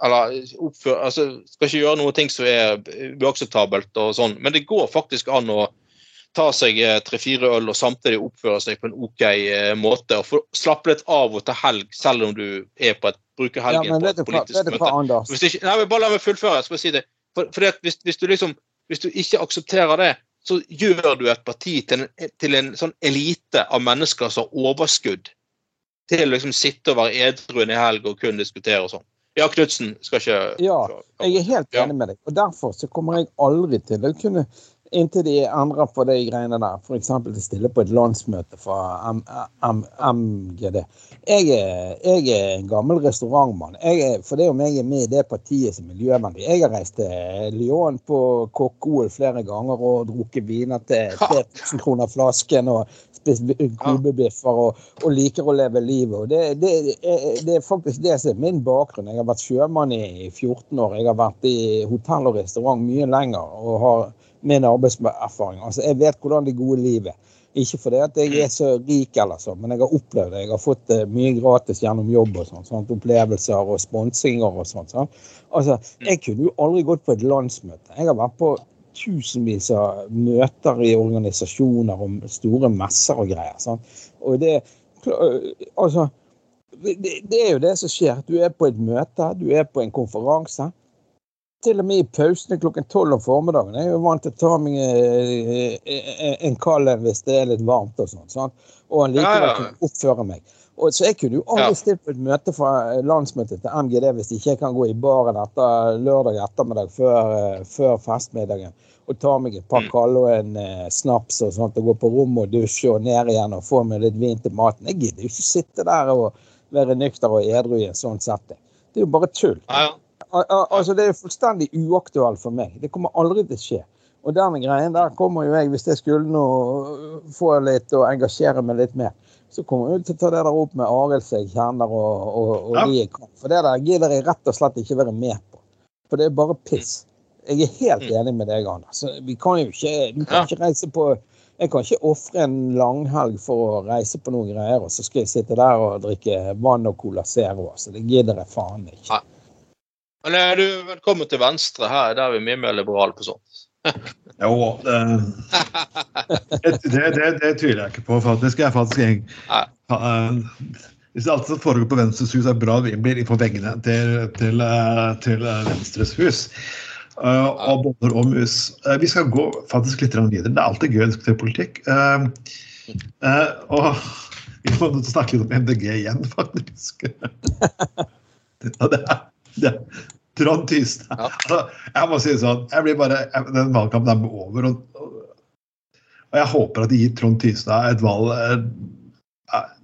Eller oppføre, altså, skal ikke gjøre noe ting som er uakseptabelt og sånn. Men det går faktisk an å ta seg eh, tre-fire øl og samtidig oppføre seg på en OK eh, måte. og få Slappe litt av og ta helg, selv om du er på et, bruker helgen ja, på et politisk hva, møte. Anders? Hvis ikke, nei, men bare la meg fullføre. Jeg skal si det. For, for hvis, hvis, du liksom, hvis du ikke aksepterer det, så gjør du et parti til en, til en sånn elite av mennesker som har overskudd til å liksom sitte og være edru en helg og kun diskutere og sånn. Ja, Knutsen skal ikke Ja, Jeg er helt enig med deg. og Derfor så kommer jeg aldri til å kunne Inntil de endrer på de greiene der. F.eks. å stille på et landsmøte fra MGD. Jeg er, jeg er en gammel restaurantmann. Er, for det om jeg er med i det partiet som er miljøvennlig. Jeg har reist til Lyon på kokk-OL flere ganger og drukket viner til 3000 kroner flasken og spist kolbebiffer og, og liker å leve livet. Det, det, det er faktisk det som er min bakgrunn. Jeg har vært sjømann i 14 år. Jeg har vært i hotell og restaurant mye lenger og har min arbeidserfaring. Altså, jeg vet hvordan det gode livet. Ikke fordi at jeg er så rik, eller sånn, men jeg har opplevd det. Jeg har fått eh, mye gratis gjennom jobb og sånn. sånn opplevelser og sponsinger og sånt. sånn. Altså, jeg kunne jo aldri gått på et landsmøte. Jeg har vært på tusenvis av møter i organisasjoner om store messer og greier. sånn. Og det, altså, det, det er jo det som skjer. Du er på et møte, du er på en konferanse. Til og med i pausene klokken tolv om formiddagen. Jeg er jo vant til å ta meg eh, eh, en kald en hvis det er litt varmt og sånn. sant? Og likevel Ja, ja. oppføre meg. Og så Jeg kunne jo aldri Ja. stilt på et møte fra landsmøtet til MGD hvis ikke jeg kan gå i baren etter lørdag ettermiddag før, eh, før festmiddagen og ta meg et par Mm. kalde og en eh, snaps og sånt, og gå på rommet og dusje og ned igjen og få meg litt vin til maten. Jeg gidder jo ikke sitte der og være nykter og edru i en sånn setting. Det er jo bare tull. Ja, ja. Al- al- Altså, Det er fullstendig uaktuelt for meg. Det kommer aldri til å skje. Og denne greien der kommer jo jeg, hvis jeg skulle nå få litt og engasjere meg litt mer, så kommer jeg til å ta det der opp med Arild som jeg kjenner og, og, og Ja. de jeg kan. For det der gidder jeg rett og slett ikke være med på. For det er bare piss. Jeg er helt Mm. enig med deg, Anders. Vi kan jo ikke, du kan ikke reise på jeg kan ikke ofre en langhelg for å reise på noen greier, og så skal jeg sitte der og drikke vann og Cola Zero. Så det gidder jeg faen ikke. Men er du velkommen til Venstre her, der er vi mye mer liberale på sånt. Jo, det, det, det, det, det tviler jeg ikke på, faktisk. Jeg er faktisk eh, Hvis alt som foregår på Venstres hus er bra vimbler på veggene til, til, eh, til eh, Venstres hus, Uh, og boller og mus Uh, Vi skal gå faktisk litt videre. Det er alltid gøy å diskutere politikk. Uh, eh, og vi må snakke litt om MDG igjen, (laughs) faktisk. Ja, det det er Trond Tystad. Ja. Altså, jeg må si det sånn, jeg blir bare, jeg, den valgkampen er over. Og, og, jeg håper at de gir Trond Tystad et valg eh,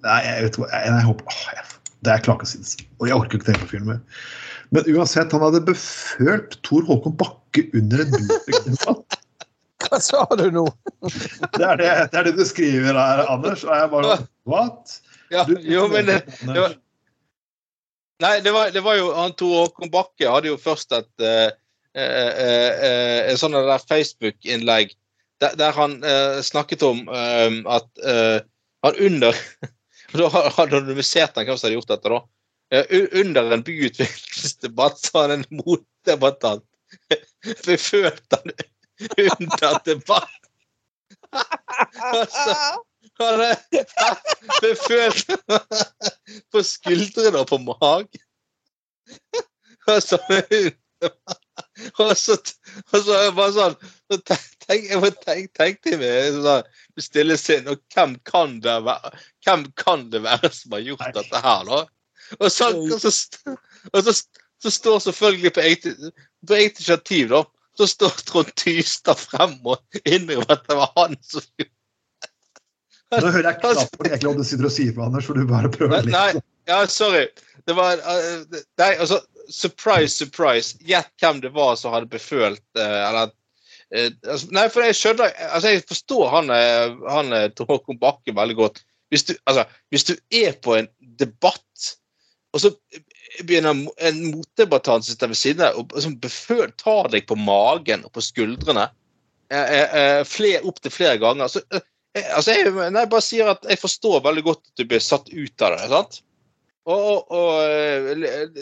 Nei, jeg vet hva, jeg, jeg håper, åh, jeg, Det er klart å si det. Og jeg orker ikke tenke på filmer. Men uansett, han hadde befølt Tor Håkon Bakke under en bilfestival. (laughs) Hva sa du nå? Det er det, det er det du skriver her, Anders. Og jeg bare What? Ja, Du- jo, men det, det var, Nei, det var, det var jo han Tor Håkon Bakke hadde jo først et eh, eh, eh, en sånn Facebook-innlegg der, der han eh, snakket om eh, at eh, han under (laughs) Da hadde anonymisert han hvem som hadde gjort dette, da. Eh, under en byutviklingsdebatt sa han en motdebattant (laughs) befølt han under debatt. (laughs) altså, han hadde befølt på skuldrene og på magen. Og så og så, og så bare sånn så tenk, Jeg bare tenk, tenkte meg sånn, med stille sinn Og hvem kan det være Hvem kan det være som har gjort dette her, da? Og så, og så, og så, så står selvfølgelig på eget, på eget initiativ, da, så står Trond Tystad frem og innrømmer at det var han som gjorde Nå hører jeg knapt på egentlig hva du sitter og sier for Anders, for du bare prøver litt. nei, ja, sorry. Det var uh, Nei, altså Surprise, surprise. Gjett hvem det var som hadde befølt uh, Eller uh, altså, Nei, for jeg skjønner Altså, jeg forstår han, han eh, Håkon Bakke veldig godt. Hvis du, altså, hvis du er på en debatt, og så begynner en motdebattant som sitter ved siden av og som beføl, tar deg på magen og på skuldrene eh, eh, opptil flere ganger så, eh, Eh, Altså, jeg, nei, jeg bare sier at jeg forstår veldig godt at du blir satt ut av det. sant? Og, og, og eh,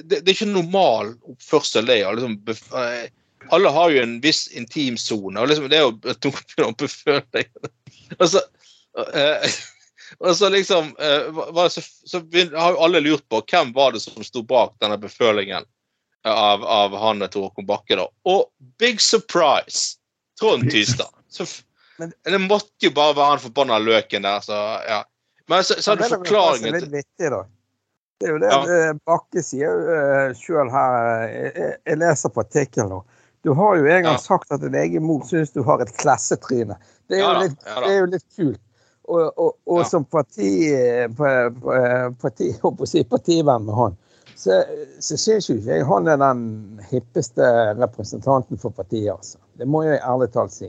det, det er ikke normal oppførsel, det. Liksom, eh, alle har jo en viss intimsone, og liksom, det å (laughs) beføle deg Og så eh, (laughs) og så liksom så, har jo alle lurt på hvem var det som sto bak denne befølingen av, av han Tor Håkon Bakke. da. Og big surprise! Trond Tystad. Men- det måtte jo bare være han forbanna løken der, så ja. Men så, så hadde du forklaringen litt til vittig, da. Det er jo det Ja. eh, Bakke sier uh, sjøl her. eh, Jeg, jeg leser på artikkelen nå. Du har jo en gang Ja. sagt at din egen mor syns du har et klassetryne. Det er Ja jo, litt, ja det er jo litt kult. Og, og, og som parti, pa- pa- parti, (laughs) si, partivenn med han, så, så syns jo ikke jeg han er den hippeste representanten for partiet, altså. Det må jeg ærlig talt si.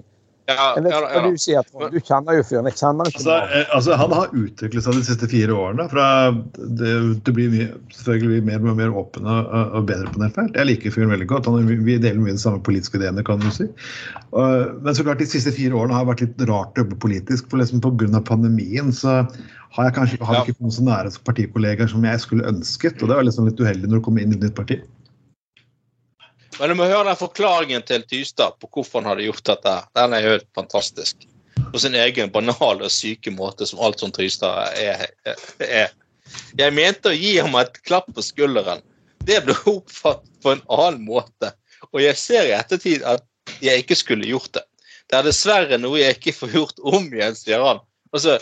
Ja, Jeg vet ja, ikke ja, hva du sier, Trond. Du kjenner jo fyren. Jeg kjenner ikke Altså, eh, altså, han har utviklet seg de siste fire årene. fra det, det blir mye, selvfølgelig mer og mer åpen og, og bedre på det felt. Jeg liker fyren veldig godt. Han, vi deler mye de samme politiske ideene, kan du si. Og, men så klart, de siste fire årene har vært litt rart å jobbe politisk. for liksom Pga. pandemien så har jeg kanskje har Ja. ikke kommet så nære partikollegaer som jeg skulle ønsket. Og det var liksom litt uheldig når du kommer inn i et nytt parti. Men du må høre den forklaringen til Tystad på hvorfor han hadde gjort dette. Den er helt fantastisk. På sin egen banale og syke måte, som alt som Tystad er. er. Jeg mente å gi ham et klapp på skulderen. Det ble oppfattet på en annen måte. Og jeg ser i ettertid at jeg ikke skulle gjort det. Det er dessverre noe jeg ikke får gjort om igjen, sier han. Altså,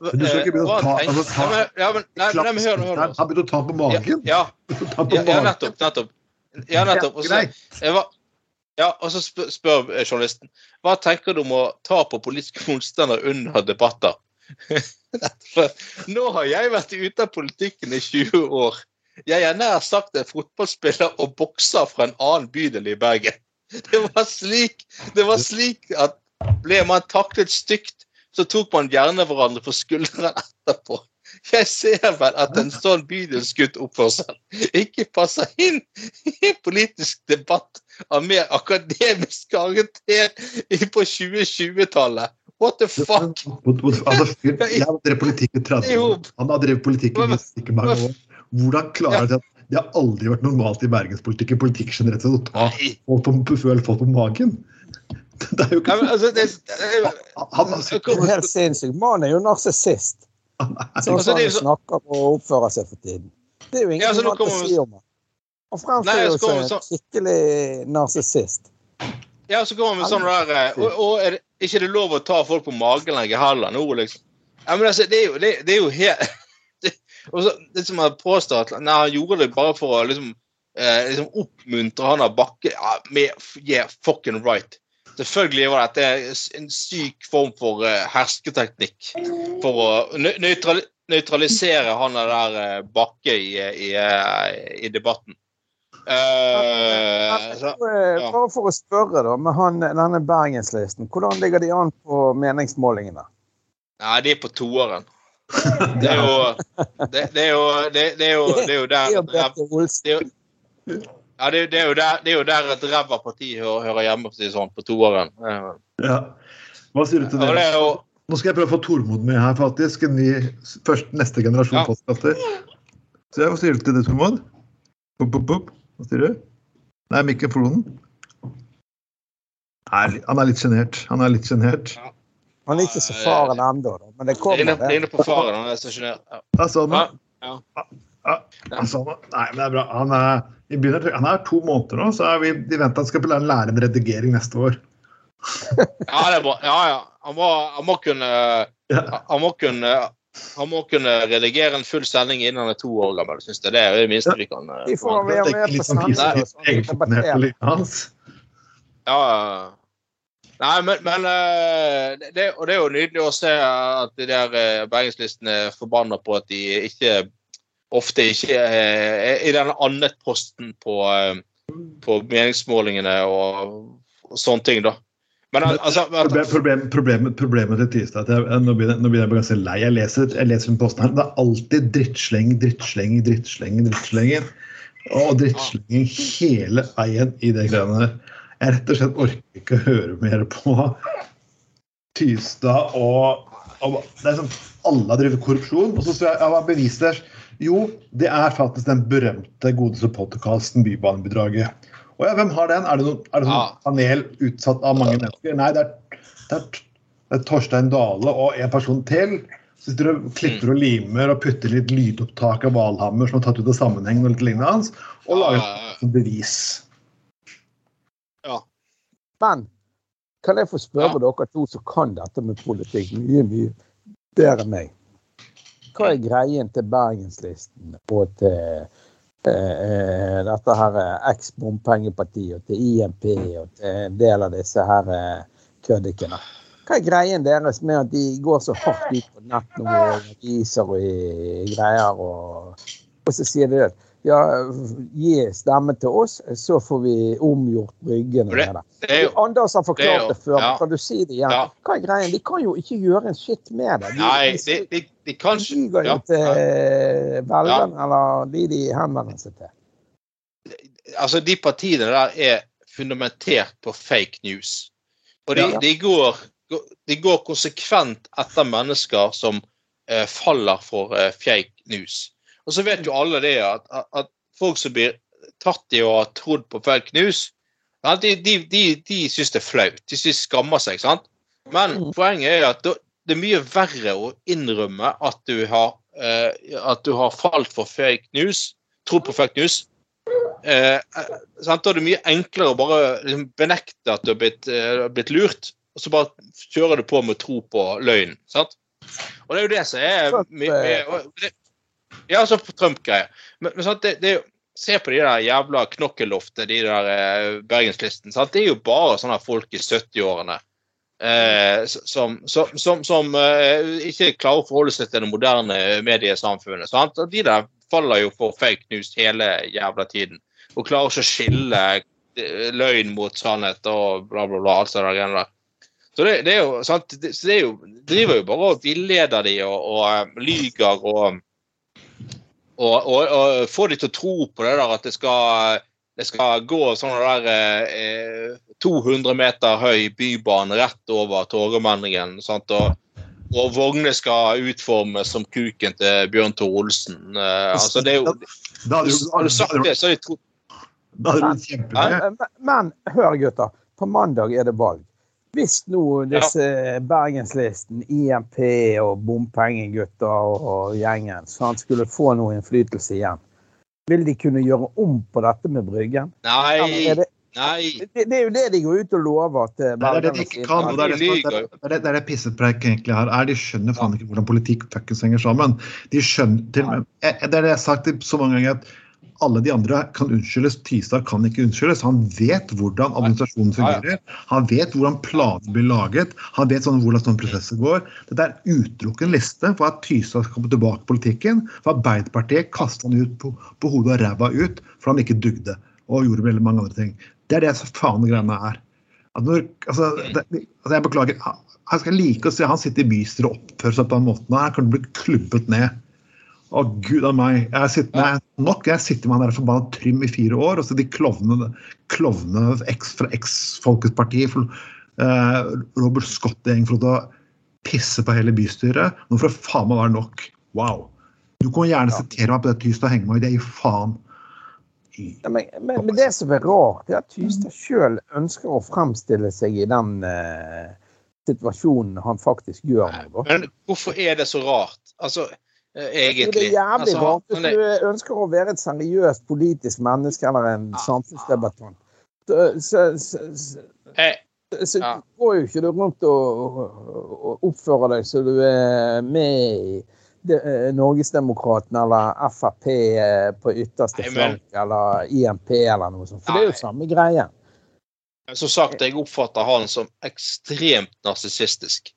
Men du skal ikke begynne å ta- altså, ta- Ja, men- nei, nei, men hør nå, hør. Han begynte å ta på magen. Ja, ja, ja, nettopp. nettopp. Ja, nettopp. Ja, og så spør, spør eh, journalisten hva tenker du om å ta på politiske motstandere under debatter. (laughs) Nå har jeg vært ute av politikken i 20 år. Jeg er nær sagt en fotballspiller og bokser fra en annen bydel i Bergen. (laughs) Det var slik, det var slik at ble man taklet stygt, så tok man gjerne hverandre på skuldrene (laughs) etterpå. Jeg ser vel at en sånn bydelsguttoppførsel ikke passer inn i politisk debatt av mer akademisk karakter i- på 2020-tallet. What the fuck? Altså, fyr- jeg har drevet politikk i 30 år. Han har drevet politikk i ikke mange år. Hvordan klarer det at det har aldri vært normalt i bergenspolitikk i politikk generelt sett å ta folk på, føle folk på magen? Det er jo ikke altså, han, er jo narsissist. Sånn Altså, som er han snakker og oppfører seg for tiden. Det er jo Ja, så ingenting nå å si om han. Han fremstår jo som en skikkelig narsissist. Ja, så kommer vi sånn der eh, Og, og er det ikke det lov å ta folk på magen lenger heller nå, liksom? Ja, men altså, det er jo, det, det er jo helt (laughs) det, og så, det som han påstår at nei, han gjorde det bare for å liksom, eh, liksom oppmuntre han av Bakke ja, med Yeah, fucking right. Selvfølgelig var dette en syk form for eh, hersketeknikk for å nø- nøytralisere han der eh, Bakke i, i, eh, i debatten. Uh, så, ja. Bare for å spørre, da, med han, denne bergenslisten. Hvordan ligger de an på meningsmålingene? Nei, de er på toeren. Det er jo Det, det er jo det, det er jo Det er jo (laughs) Det er jo der Ja, det, det er jo der, det er jo der et ræva parti hører, hører hjemme, for å si det sånn, på toeren. Ja. Hva sier du til det? Ja, det? jo Nå skal jeg prøve å få Tormod med her, faktisk. En ny, først, neste generasjon Ja. postkaster. Så hva sier du til det, Tormod? Pop, pop, pop. Hva sier du? Nei, Mikkel Floden? Nei, han er litt sjenert. Han er litt sjenert. Han er ikke så faren ennå, men det er kommer. inne, det inne på faren. Han er så sjenert. Ja. Ja, sånn, Ja, ja. ja. Ja, ja, ja. Nei, men det er bra. Han er, vi begynner, han er to måneder nå, så er vi de venter han skal lære lære en redigering neste år. (laughs) ja, det er bra. Ja, ja. Han må, han må kunne Han må kunne han må kunne redigere en full sending innen han er to år gammel. Synes jeg. Det er det minste vi kan. eh, Vi får være med på litt sånn sendingen. litt så vi kan egenfokusert på debattere. livet hans. Ja, ja. Nei, men, men eh, det, Og det er jo nydelig å se at de der eh, bergenslistene er forbanna på at de ikke ofte ikke eh, er i den annetposten på, eh, på meningsmålingene og, og sånne ting, da. Men al- altså Problem, problem, problemet, problemet til Tystad er at jeg, nå begynner, nå begynner jeg å bli ganske lei. Jeg leser, jeg leser den posten her. Det er alltid drittsleng, drittsleng, drittsleng, drittslenging. Og drittslenging hele veien i det greiene der. Jeg rett og slett orker ikke å høre mer på Tystad og, og Det er sånn alle har drevet korrupsjon. Og så skal jeg hva er der? Jo, det er faktisk den berømte godeste podkasten Bybanebidraget. Og ja, hvem har den? Er det noen, er det noen ah. panel utsatt av mange mennesker? Nei, det er, det er, det er Torstein Dale og en person til. Så Sitter og klipper og limer og putter litt lydopptak av Valhammer som er tatt ut av sammenhengen og litt lignende hans, og lager ah. et bevis. ja. Men kan jeg få spørre Ja. dere to som kan dette med politikk mye, mye bedre enn meg? Hva er greien til Bergenslisten og til, eh, dette her eh, eks-bompengepartiet og til IMP og til en del av disse her eh, køddikene. Hva er greien deres med at de går så hardt ut på nett nå og viser og greier, og, og så sier de det? Ja, gi stemme til oss, så får vi omgjort Bryggene. Det- det. Det jo Anders har det forklart jo- det før, ja. kan du si det igjen? Ja. Hva er greien? De kan jo ikke gjøre en skitt med det. De, Nei, de, de, de, kan de ikke går jo til eh, velgerne, eller de de henvender seg til. Altså, de partiene der er fundamentert på fake news. Og de, de, går, går konsekvent etter mennesker som eh, faller for eh, fake news. Og så vet jo alle det at, at, folk som blir tatt i å ha trodd på fake news, de, de, de, de syns det er flaut. De syns skammer seg. sant? Men Mm. poenget er at det er mye verre å innrømme at du har, eh, at du har falt for fake news, trodd på fake news, Eh? Da er det mye enklere å bare liksom, benekte at du har blitt, eh, blitt lurt, og så bare kjører du på med tro på løgnen. sant? Og det er jo det som er mye my- my- og det- Ja, altså Trump-greier. Men, men sant, det, det Se på de der jævla knokkeloftet, de der eh, Bergenslisten. sant? Det er jo bare sånne folk i 70-årene eh, som, som, som, som eh, ikke klarer å forholde seg til det moderne mediesamfunnet. sant? Og de der faller jo for fake news hele jævla tiden. Og klarer ikke å skille eh, løgn mot sannhet og bla, bla, bla. alt det der. Så det, det er jo sant, det, det er jo, driver jo bare og villeder de og, og og lyger og, og, og, og få de til å tro på det der at det skal, det skal gå sånn der eh, 200 meter høy bybane rett over Torgallmenningen. og og vogner skal utformes som kuken til Bjørn Tore Olsen. Eh, altså det er jo, Da hadde du, sagt det, så de tro... da. Men, men, men hør, gutter. På mandag er det valg. Hvis nå disse Bergenslisten, IMP og bompengegutter og, og gjengen sant, skulle få noe innflytelse igjen, vil de kunne gjøre om på dette med Bryggen? Nei, er det, nei. det, det er jo det de går ut og lover til Nei, det er det de ikke kan. og Det er det, det, er, det, det, det pissepreik egentlig her er. De skjønner faen ikke hvordan politikk fuckings henger sammen. De skjønner til, eh, Det er det jeg har sagt så mange ganger at alle de andre kan unnskyldes. Tystad kan ikke unnskyldes. Han vet hvordan administrasjonen fungerer. Han vet hvordan planer blir laget. Han vet sånn hvordan sånne prosesser går. Dette er utelukkende liste for at Tystad skal komme tilbake i politikken. For Arbeiderpartiet kastet han ut på, på hodet og ræva ut for han ikke dugde. Og gjorde veldig mange andre ting. Det er det faen greiene er. Når, altså, det, altså jeg beklager. Jeg skal like å se han sitte i bystyret og oppføre seg på den måten. Han kan bli klubbet ned. Å, gud av meg. Jeg sitter, nei, nok, jeg sitter med han der forbanna Trym i fire år, og så de klovnene, klovne fra eks-Folkets parti, for, eh, Robert Scott-gjeng, for å pisse på hele bystyret. Nå får det faen meg være nok. Wow. Du kan gjerne sitere meg på det Tystad henger meg i. Det gir faen. Ja, men, men, men det som er rart, er at Tystad sjøl ønsker å fremstille seg i den eh, situasjonen han faktisk gjør. Men hvorfor er det så rart? Altså, egentlig. Det er jævlig altså, rart hvis du ønsker å være et seriøst politisk menneske eller en samfunnsdebattant. Så, så, så, så, Eh, Ja. går jo ikke du rundt og, og oppfører deg så du er med i eh, Norgesdemokratene eller Frp eh, på ytterste flank eller IMP eller noe sånt. For det er jo samme greie. Som sagt, jeg oppfatter han som ekstremt narsissistisk.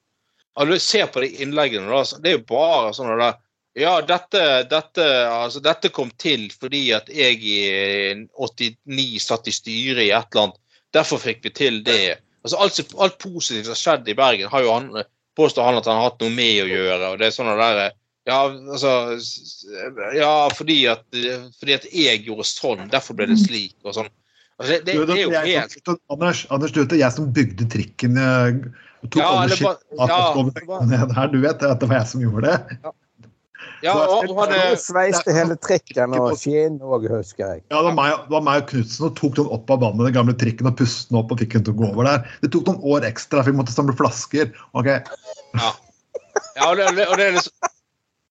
Altså, du ser på de innleggene, da, det er jo bare sånn der Ja, dette, dette, altså, dette kom til fordi at jeg i 89 satt i styret i et eller annet. Derfor fikk vi til det. Altså, alt, alt positivt som har skjedd i Bergen, har jo han, påstår han at han har hatt noe med å gjøre. og det er sånne der, ja, altså, ja fordi, at, fordi at jeg gjorde sånn, derfor ble det slik. og sånn. Altså, det, det, det er jo helt Anders, Anders, du vet det jeg som bygde trikken. jeg og tok Ja, eller skilt ja, var- (laughs) her. Du vet at det var jeg som gjorde det? Ja, Så- og, og hadde, sveiste hele trikken og skinn òg, husker jeg. Ja, det var meg, det var meg og Knutsen og tok den opp av vannet, den gamle trikken, og pustet den opp og fikk den til å gå over der. Det tok noen år ekstra, for vi måtte samle flasker. Ok, ja, og det, og det, og det, er liksom-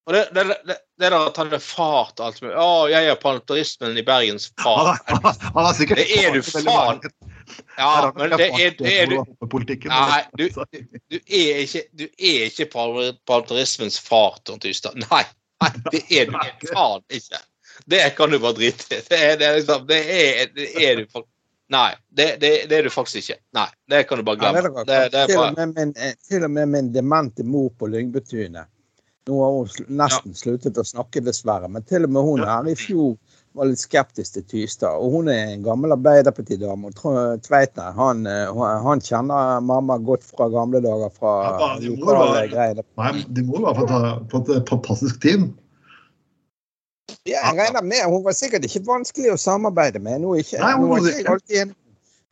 og det, det, det, det der at han er fat og alt mulig Å, jeg er parlamentarismen i Bergens Han, far. han sikkert Det er du faen. Ja, men det er, det er du Nei, du, du er ikke, du er ikke parlamentarismens far, Trond Tystad. Nei, nei, det er du faen ikke. Det kan du bare drite i. Det det liksom Det det er du faktisk Nei, det, det, det er du faktisk ikke. Nei, det kan du bare glemme. Det, det er til, og bare, med min, eh, til og med min demente mor på Lyngbetunet Nå har hun nesten sluttet å snakke, dessverre. Men til og med hun her i fjor var litt skeptisk til Tystad. Og hun er en gammel Arbeiderpartidame. og Tveitner han, eh, han kjenner mamma godt fra gamle dager fra Ja, de må lokale være-. Nei, de må jo ta på et eh, fantastisk team. Ja, jeg regner med Hun var sikkert ikke vanskelig å samarbeide med. Nå, ikke, Nei, nå ikke jeg alltid enig.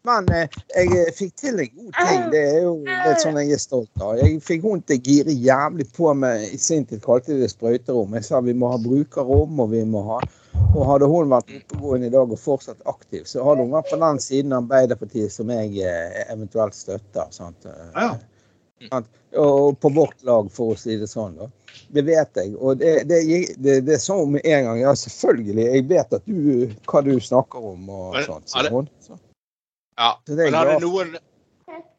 Men eh, jeg fikk til en god ting. Det er jo litt sånn jeg er stolt av. Jeg fikk hun til å gire jævlig på med I sin tid kalte de det sprøyterom. Jeg sa vi må ha brukerrom, og vi må ha Og hadde hun vært oppegående i dag og fortsatt aktiv, så hadde hun vært på den siden av Arbeiderpartiet som jeg eh, eventuelt støtter. Sant? Ja, ja. Og på vårt lag, for å si det sånn. da. Det vet jeg. Og det, det, det, det sa hun med en gang. Ja, selvfølgelig. Jeg vet at du, hva du snakker om og Men, sånt. ja, sier hun. Så. ja. Så Men hadde det noen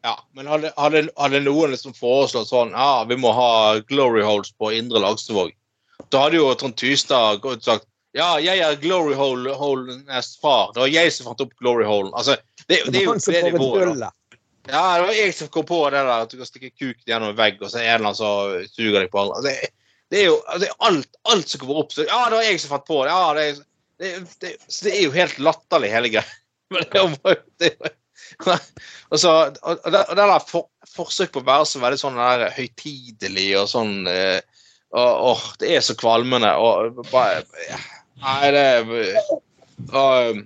ja, men hadde, hadde, hadde noen liksom foreslått sånn Ja, vi må ha glory holes på Indre Laksevåg. Da hadde jo Trond Tystad sagt Ja, jeg er glory hole, holenes far. Det var jeg som fant opp glory holen. Altså, det, det, Det er jo det nivået. da. Ja, det var jeg som kom på det der at du kan stikke kuken gjennom en vegg, og så er det en eller annen som suger deg på andre. Det, det er jo det er alt, alt som kommer opp. Så, ja, det var jeg som fant på det. Ja, det, det, så det er jo helt latterlig, hele greia. (laughs) Men det var jo og så, og, og det, og det der for, forsøk på å være så veldig sånn der høytidelig og sånn eh, åh, Det er så kvalmende. Og bare Nei, det og,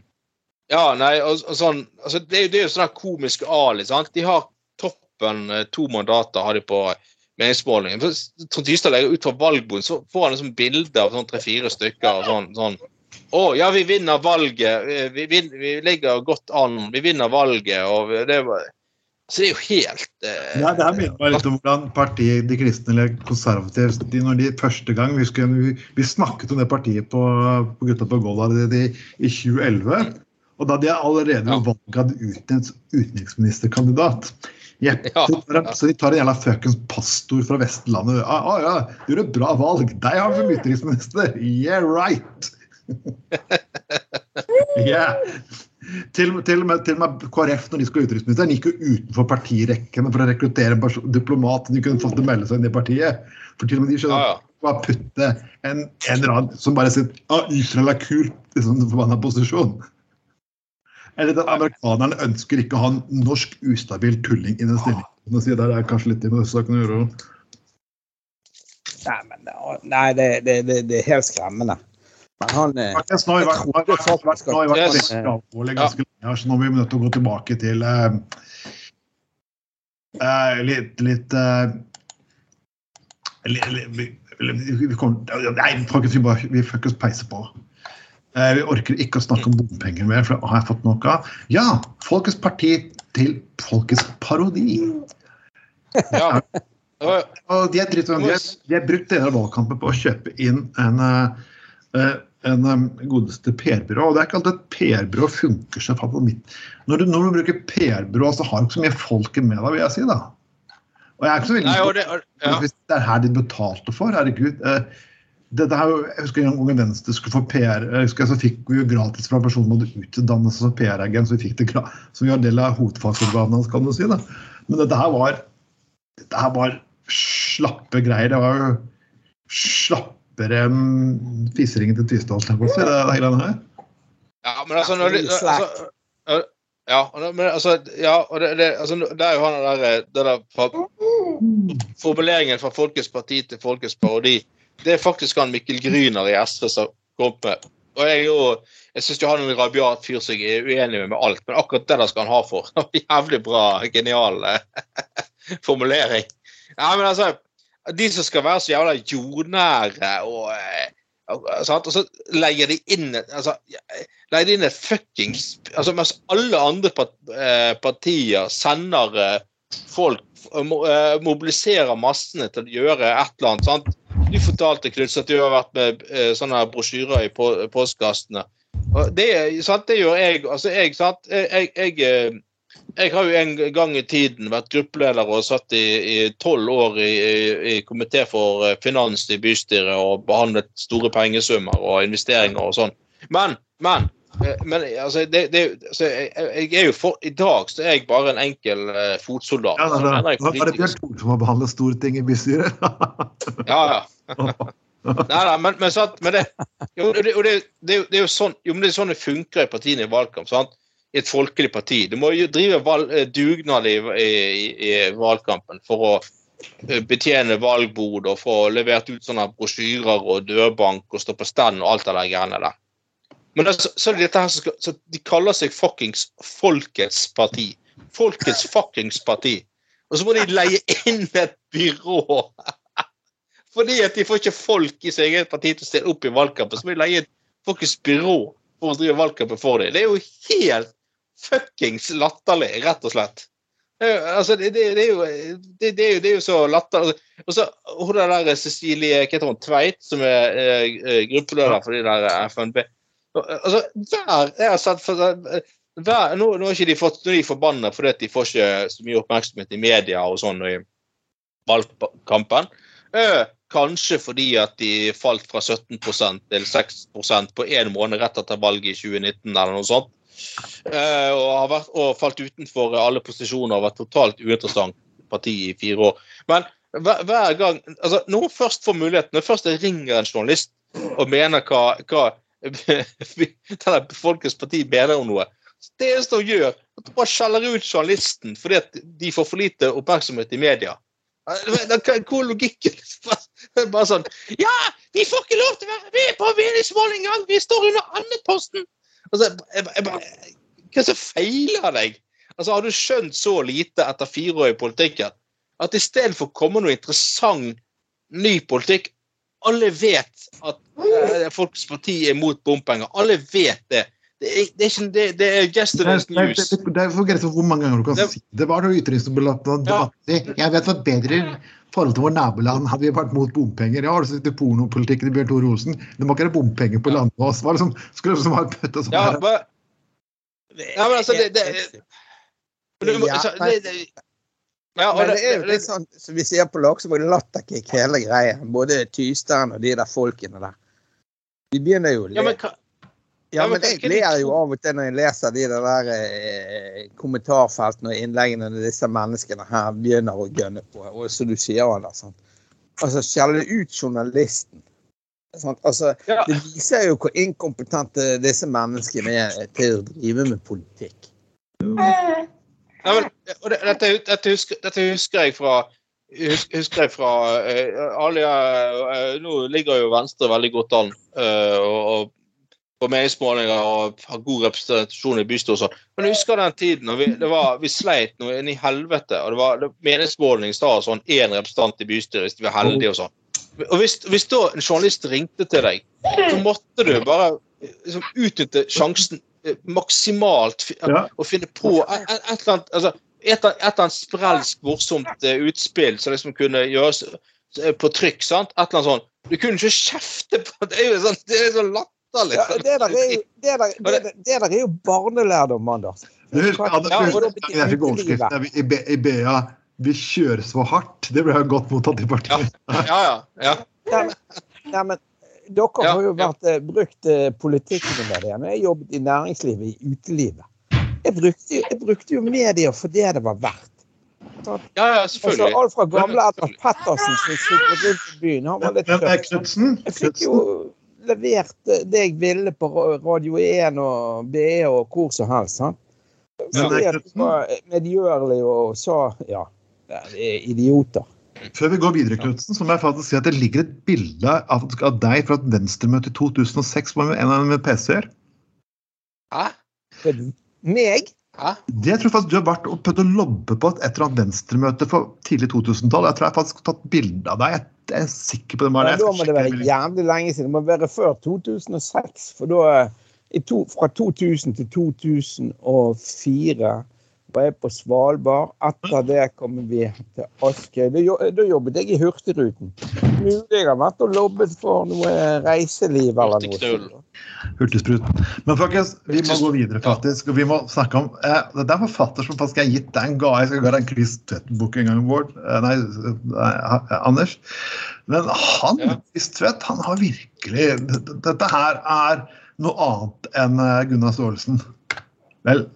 Ja, nei, og, og sånn altså, det, det er jo sånn komisk Ali, sant. De har toppen eh, to mandater har de på meningsmålingen. For Trond Tystad legger ut fra valgboden, så får han liksom bilde av sånn tre-fire stykker. og sånn, sånn å ja, vi vinner valget. Vi, vi, vi ligger godt an. Vi vinner valget. og det var, Så det er jo helt eh, Ja, det her minner meg litt om hvordan partiet De kristne eller konservative de, når de første gang vi, skulle, vi, vi snakket om det partiet på, på Gutta på Golda i 2011. Og da de allerede Ja. valget hadde utnevnt utenriksministerkandidat. Jepp, Ja. så, de- så de tar en jævla fuckings pastor fra Vestlandet. Ah, ah, ja, du gjorde et bra valg. Deg har vi som utenriksminister. Yeah, right! (laughs) yeah. Til, til, med, til og med KrF når de skulle utenriksministeren, gikk jo utenfor partirekkene for å rekruttere diplomat. De kunne fått til å melde seg inn i partiet. For til og med de skjønner Ja, ja. bare putte en, en eller annen som bare sier ah, Israel er kult, i sånn forbanna posisjon. Eller at amerikanerne ønsker ikke å ha en norsk ustabil tulling i den stillingen. Sier der er kanskje litt i med saken å gjøre. Nei, men, det- nei det, det, det, det er helt skremmende. Men han eh, Faktisk, nå har vi alvorlig ganske lenge, så nå er vi nødt til å gå tilbake til uh, uh, litt, litt uh, li- li- vi, kommer, Nei, folkens, vi, bare, vi får ikke peise på. Eh, vi orker ikke å snakke om bompenger mer, for det har jeg fått nok av. Ja, Folkets parti til Folkets parodi. ja. Og- de har, dritt, de, har, brukt deler av valgkampen på å kjøpe inn en, eh, en eh, godeste PR-byrå. Og det er ikke alltid et PR-byrå funker som favoritt. mitt. Når du, når du bruker PR-byrå, så har du ikke så mye folket med deg, vil jeg si. da. Og jeg er ikke så veldig Nei, det, og, ja. Hvis det er her de betalte for, herregud. Eh, dette her, jeg husker en gang Venstre skulle få PR, jeg husker så fikk vi jo gratis fra en person som hadde utdannet seg som PR-agent, så vi fikk det som var del av hovedfagsorganene hans, kan du si. da. Men dette her var dette her var slappe greier. Det var jo slappere enn fiseringen til Tysdal. Det, her. Ja, men altså, når altså Ja, men altså, ja, og det, det, altså, det er jo han der, det der fra, Formuleringen fra Folkets parti til Folkets parodi, det er faktisk han Mikkel Gryner i SV som kom med. Og jeg, jo, jeg syns han er en rabiat fyr som jeg er uenig med med alt, men akkurat det der skal han ha for. (laughs) Jævlig bra, genial eh, (laughs) formulering. Nei, men altså, de som skal være så jævla jordnære og eh, sant? og så legger de inn altså, legger de inn et fuckings altså, Mens alle andre eh, partier sender eh, folk mo, Mobiliserer massene til å gjøre et eller annet. sant? Du fortalte Knuts, at du har vært med sånne brosjyrer i postkassene. Det, det gjør jeg. altså jeg, sant? jeg, jeg, jeg har jo en gang i tiden vært gruppeleder og satt i tolv år i, i, i komité for eh, finans i bystyret og behandlet store pengesummer og investeringer og sånn. Men, men, eh, men altså, det, det, altså, jeg, jeg er jo for, I dag så er jeg bare en enkel uh, fotsoldat. Ja, da, det, Hva var det Bjørn Thor som har behandlet store ting i bystyret? (laughs) Ja, ja. Nei, nei, men, men, sant, men det, jo, det, og det, det, er det er jo sånn, jo, men det er sånn det funker i partiene i valgkamp. sant? Et folkelig parti. Du må jo drive valg, eh, dugnad i, i, i valgkampen for å eh, betjene valgbod og få levert ut sånne brosjyrer og dørbank og stå på stand og alt det der greiene der. Men det, så, så er det dette her som skal, så De kaller seg fuckings Folkets parti. Folkets fuckings parti. Og så må de leie inn et byrå (laughs) fordi at de får ikke folk i sitt eget parti til å stille opp i valgkampen, så må de leie et fuckings byrå for å drive valgkampen for dem. Det er jo helt fuckings latterlig, rett og slett. Altså, det, det, det, er jo, det, det, er jo, det er jo så latterlig. Og så hun der der Cecilie hva Tveit, som er eh, eh, gruppeleder for de der FNB. Altså, hver, jeg har sett for, hver, nå, nå er ikke de fått nå er de forbanna fordi de får ikke så mye oppmerksomhet i media og sånn i valgkampen. Eh, kanskje fordi at de falt fra 17% til 6% på én måned rett etter valget i 2019 eller noe sånt. Eh, og, har vært, og falt utenfor alle posisjoner og vært totalt uinteressant parti i fire år. Men hver, hver gang altså Når hun først får muligheten, når først ringer en journalist og mener hva, hva (laughs) denne Folkets parti mener om noe Det eneste hun gjør, er at hun skjeller ut journalisten fordi at de får for lite oppmerksomhet i media. Hva hvor er logikken? (laughs) Bare sånn Ja, vi får ikke lov til å være med på meningsmåling engang! Vi står under andreposten! Altså, jeg, jeg, bare- hva som feiler deg? Altså, Har du skjønt så lite etter fire år i politikken at istedenfor å komme noe interessant ny politikk Alle vet at eh, Folkets parti er mot bompenger. Alle vet det. Det er, det er, ikke, det, det er Det yesterday's er, det, news. det, det er for greit for hvor mange ganger du kan Det- si det. var noe ja. Jeg vet hva bedre forhold til vårt naboland hadde vi vært mot bompenger. Ja, har du sett i pornopolitikken til Bjørn Tore Olsen? Det må ikke være bompenger på landet vårt. Var liksom, skulle liksom ha bøtta sånn Ja, her. men, Ja, men altså, det- det- Ja, det- det- ja, det, det er jo litt sånn som vi sier på Laksevåg, latterkick hele greia. Både Tysteren og de der folkene der. De begynner jo å ja, le. Ja, Ja, men jeg ler jo av og til når jeg leser de der eh, kommentarfeltene og innleggene når disse menneskene her begynner å gønne på. Og som du sier, Anders. Sånn. Altså skjelle ut journalisten. Sånn. Altså, ja, det viser jo hvor inkompetente disse menneskene er til å drive med politikk. ja, men, og det, dette, dette, husker, dette husker jeg fra husker, jeg fra uh, alle, uh, Nå ligger jo Venstre veldig godt an Uh, og på meningsmålinger og har god representasjon i bystyret og sånn. Men jeg husker den tiden når vi, var, vi sleit noe inn i helvete. og det var Meningsmåling sa sånn én representant i bystyret hvis de var heldige og sånn. Og hvis, hvis da en journalist ringte til deg, så måtte du bare liksom, utnytte sjansen eh, maksimalt Ja. og finne på et, et, eller annet altså, et, eller- et eller annet sprelsk, morsomt eh, utspill som liksom kunne gjøres eh, på trykk. sant? Et eller annet sånt. Du kunne ikke kjefte på Det er jo sånn, det er så latterlig. Ja, det, der er jo, det, der, det, det der er jo barnelærdom, Anders. Du husker Ja, Ja, betyr jeg fikk overskriften i, i BA 'Vi kjører så hardt'. Det ble jo godt mottatt i partiet. Ja, ja. ja. Nei, men- nei, men dere Ja, har jo ja. vært, eh, brukt uh, politikken med det. Når jeg jobbet i næringslivet, i utelivet. Jeg brukte, jeg brukte jo medier for det det var verdt. ja, ja selvfølgelig. Altså, alt fra gamle Ja, Edvard Pettersen som syklet rundt i byen. Han var litt eh, tøff. Jeg fikk jo levert det jeg ville på Radio 1 og BE og hvor som helst. sant? Så det var medgjørlig og sa ja, det er idioter. Før vi går videre, Knutsen, så må jeg faktisk si at det ligger et bilde av, av deg fra et venstremøte i 2006 på en av med PC-er. Hæ? Meg? Hæ? Det jeg tror faktisk du har vært og prøvd å lobbe på et, et eller annet venstremøte for tidlig 2000-tall. Jeg tror jeg faktisk har tatt bilde av deg. Jeg, jeg er sikker på det. Maren. Ja, da må det være jævlig lenge siden. Det må være før 2006. For da to, Fra 2000 til 2004 var jeg på Svalbard. Etter det kommer vi til Askøy. Da, jobbet jeg i Hurtigruten. Mulig jeg har vært og lobbet for noe reiseliv eller noe. Hurtigsprut. Hurtigspruten. Men folkens, vi må gå videre, faktisk. og vi må snakke om, eh, Det er en forfatter som faktisk har gitt deg en gave. Jeg skal ga deg en Chris Tvedt-bok en gang, Bård. Eh, nei, eh, Anders. Men han, Ja. Chris Tvedt, han har virkelig Dette her er noe annet enn eh, Gunnar Staalesen. Vel,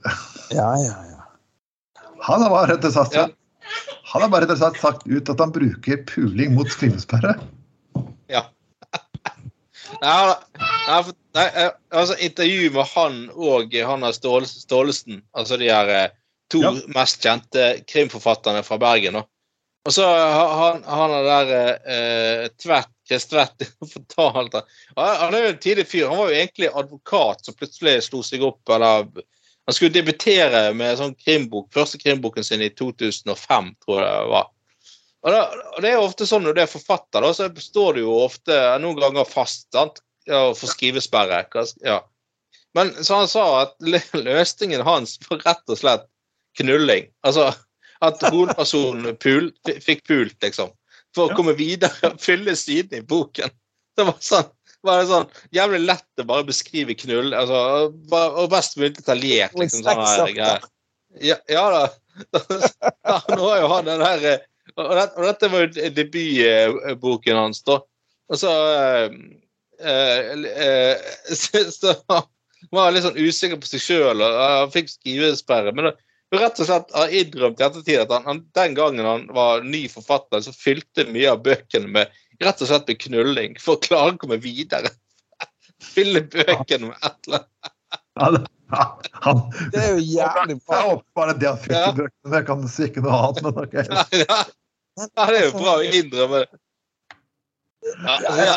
Ja, ja, ja. Han har bare og slett Ja. han har bare og slett sagt ut at han bruker puling mot skrivesperre. Ja. Nei, nei, nei, eh, altså intervju med han og Hanna Staalesen, altså de her eh, to Ja. mest kjente krimforfatterne fra Bergen. Og så han, han er der eh, Tvedt, Chris Tvedt (laughs) fortalte han, han er jo en tidlig fyr. Han var jo egentlig advokat som plutselig slo seg opp eller Han skulle debutere med sånn krimbok, første krimboken sin i 2005, tror jeg det var. Og, da, og Det er jo ofte sånn når du er forfatter, da, så står du jo ofte noen ganger fast sant? Får skrivesperre. Ja. Men så han sa at løsningen hans var rett og slett knulling. Altså at hovedpersonen pul, fikk pult, liksom. For å komme videre og fylle siden i boken. Det var sånn var det sånn jævlig lett å bare beskrive knull. Altså, og best mulig detaljert. Liksom, sånn her, greier. ja, ja da. (laughs) Ja, nå har jo han den der eh, og, det, og dette var jo debutboken hans, da. Og så øh, øh, øh, så, så var han litt sånn usikker på seg sjøl, og han fikk skrivesperre. Men da, rett og slett har innrømt i ettertid at han, han, den gangen han var ny forfatter, så fylte mye av bøkene med rett og slett med knulling for å klare å komme videre. Fylle bøkene med et eller annet. Det er jo jævlig bra. Jeg håper bare det han fikk Ja. bøkene. Jeg kan si ikke noe annet. Men okay. Ja, ja, det er jo bra å innrømme det. Ja, ja.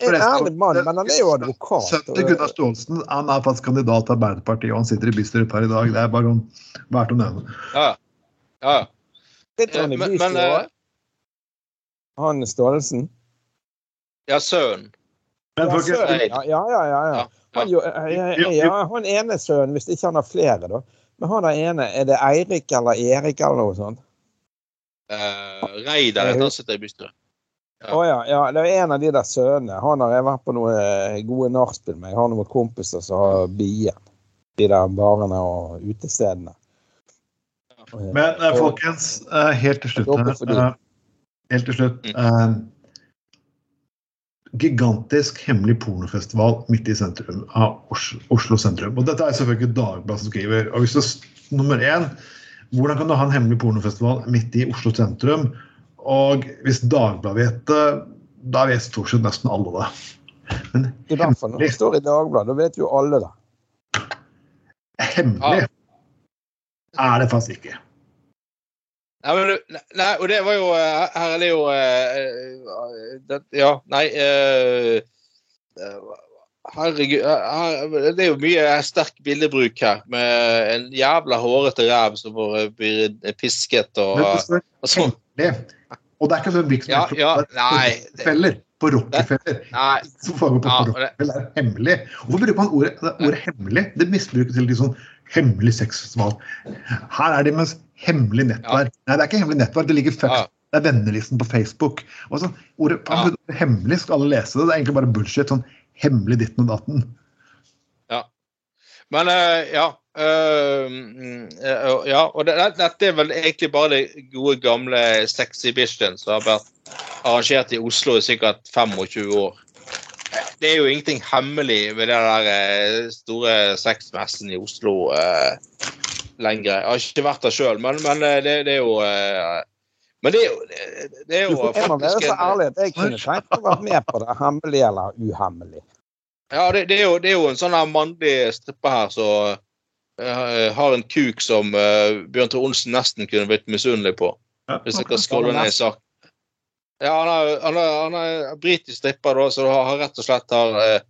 En ærlig mann, men han er jo advokat. Sønnen til Gunnar Staalesen han er faktisk kandidat til Arbeiderpartiet, og han sitter i bystyret per i dag. Det er bare noen verdt å nevne. ja. ja. Sitter han i Men, men bystyret? eh, Han Staalesen? Ja, sønnen. Men Ja, folkens, ja, ja, ja, ja. Han, jo, ja, ja, han ene sønnen, hvis ikke han har flere, da. Men han der ene, er det Eirik eller Erik eller noe sånt? Uh, Reidar heter han sitter i bystyret. Ja. Å ja, ja, det er en av de der sønnene. Han har jeg vært på noen eh, gode nachspiel med. Jeg har noen kompiser som har Bien. De der barene og utestedene. men eh, folkens, eh, helt til slutt eh, Helt til slutt. eh, Gigantisk hemmelig pornofestival midt i sentrum av Oslo, Oslo sentrum. Og dette er selvfølgelig Dagbladet som skriver. Og hvis det nummer én, hvordan kan du ha en hemmelig pornofestival midt i Oslo sentrum? Og hvis Dagbladet vet det, da vet stort sett nesten alle det. Men I hvert fall når det står i Dagbladet. Da vet jo alle det. hemmelig er det faktisk ikke. Nei, men, nei, og det var jo eh, Her er det jo eh, eh, det, Ja, nei Herregud. her- Det er jo mye sterk bildebruk her, med en jævla hårete ræv som blir pisket og, det og sånn. Og det er ikke sånn virksomhet Ja, ja, nei, det-. På Rockefeller. Nei. Som på Ja, det- Rockefeller er hemmelig. Hvorfor bruker man ordet, ordet hemmelig? Det misbrukes til sånn hemmelig sexfestival. Her er det med hemmelig nettverk. Nei, det er ikke hemmelig nettverk. Det ligger først. Ja. Det er vennelisten på Facebook. Og så, ordet, Ja. Hemmelig skal alle lese det. Det er egentlig bare bullshit. Sånn hemmelig ditten og datten. Men uh, ja. Uh, eh, ja, og det, dette er vel egentlig bare det gode, gamle sexy Sexhibition som har vært arrangert i Oslo i sikkert 25 år. Det er jo ingenting hemmelig ved den der eh, store sexmessen i Oslo eh, lenger. Jeg har ikke vært der sjøl, men, men eh, det, det er jo eh, Men det er jo, det, det er jo du, må være faktisk så ærlig at jeg kunne tenkt meg å være med på det. Hemmelig eller uhemmelig. Ja, det, det, er jo, det er jo en sånn mannlig stripper her som uh, har en kuk som uh, Bjørn Tore Olsen nesten kunne blitt misunnelig på. Ja. Hvis jeg kan scrolle ned i sak. Ja, han er, han er, han er britisk stripper, da, så han har rett og slett har eh,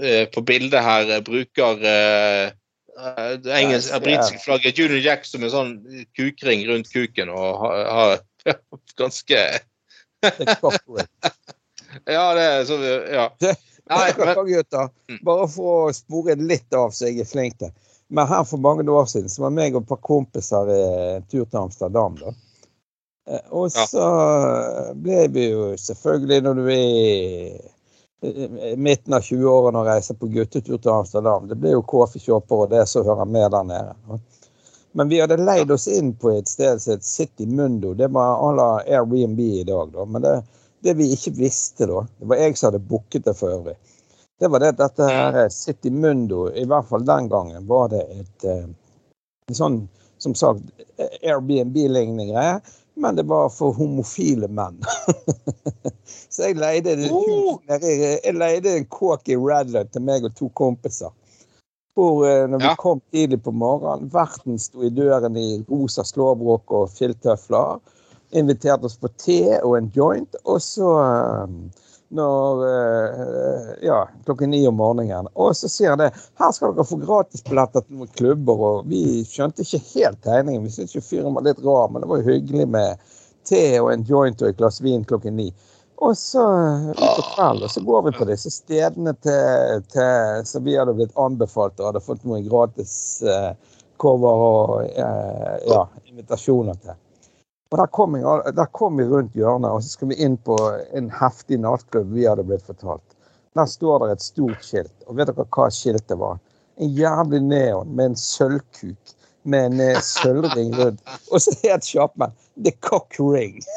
eh, På bildet her eh, bruker eh, eh, det engelsk, yes, britiske flagget Junior Jack som en sånn kukring rundt kuken og har, har (laughs) ganske. (laughs) Ja, det er så Ja. (laughs) Nei, men Mm. bare for å spore litt av så jeg er flink til. Men her for mange år siden så var meg og et par kompiser en tur til Amsterdam. da. Eh, Og så ble vi jo selvfølgelig, når du er i midten av 20-årene og reiser på guttetur til Amsterdam, det ble jo coffeeshopper og det som hører med der nede. Men vi hadde leid oss inn på et sted som het City Mundo. Det var à la Airbnb i dag, da. Men det, det vi ikke visste da, det var jeg som hadde booket det for øvrig, det var det dette her City Mundo, i hvert fall den gangen, var det et et en sånn, som sagt, Airbnb-lignende greie. Men det var for homofile menn. (laughs) Så jeg leide, nede jeg leide en kåk i Radler til meg og to kompiser. Hvor eh, når vi Ja. kom tidlig på morgenen, verten sto i døren i rosa slåbrok og filttøfler. Inviterte oss på te og en joint. Og så eh, når eh, Ja, klokken ni om morgenen. Og så sier han det. Her skal dere få gratisbilletter til noen klubber. Og vi skjønte ikke helt tegningen. Vi syntes jo fyren var litt rar, men det var jo hyggelig med te og en joint og et glass vin klokken ni. Og så ut på kvelden, og så går vi på disse stedene til, til, som vi hadde blitt anbefalt og hadde fått noen gratis uh, cover og uh, ja, invitasjoner til. Og der kom, jeg, der kom vi rundt hjørnet, og så skal vi inn på en heftig nattklubb vi hadde blitt fortalt. Der står det et stort skilt, og vet dere hva skiltet var? En jævlig neon med en sølvkuk med en eh, sølvring rundt. Og så het sjappen The Cock Ring. (laughs)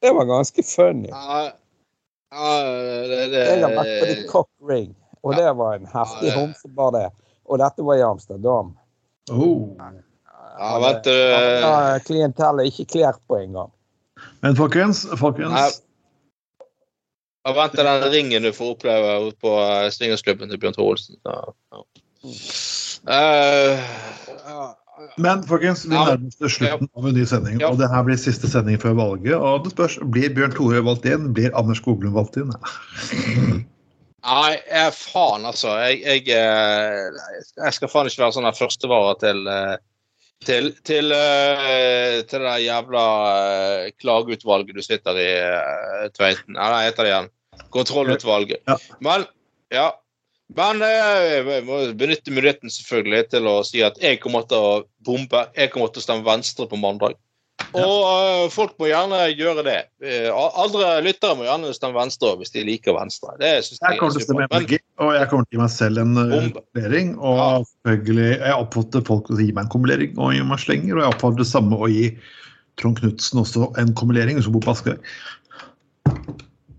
Det var ganske funny. Ja, ja, det, det, Jeg har vært på The Cock Ring, og det var en heftig homsebar, det. Og dette var i Amsterdam. Oh. Ja, vet du Ja, Klientellet ikke klært på engang. Men folkens, folkens Jeg Ja, Vent til den ringen du får oppleve på eh, swingersklubben til Bjørn Thorolsen. Ja. Ja. Eh. Men folkens, vi nærmer oss til slutten av en ny sending. Og det her blir siste sending før valget. Og det spørs, blir Bjørn Tore valgt inn? Blir Anders Skoglund valgt inn? (laughs) Nei, faen, altså. Jeg, jeg, eh, jeg skal faen ikke være sånn førstevare til eh, til, til, eh, til det jævla eh, klageutvalget du sitter i, eh, Tveiten. Hva heter det igjen? Kontrollutvalget. Ja. Men ja. Men jeg må benytte muligheten selvfølgelig til å si at jeg kommer til å bombe. Jeg kommer til å stemme Venstre på mandag. Og eh, folk må gjerne gjøre det. Eh, andre lyttere må gjerne stemme Venstre hvis de liker Venstre. Jeg kommer til å stemme MDG, og jeg kommer til å gi meg selv en kumulering. Og Ja. selvfølgelig, jeg oppfatter folk å gi meg en kumulering og gi meg slenger. Og jeg oppfatter det samme å gi Trond Knutsen også en kumulering, som bor på Askøy.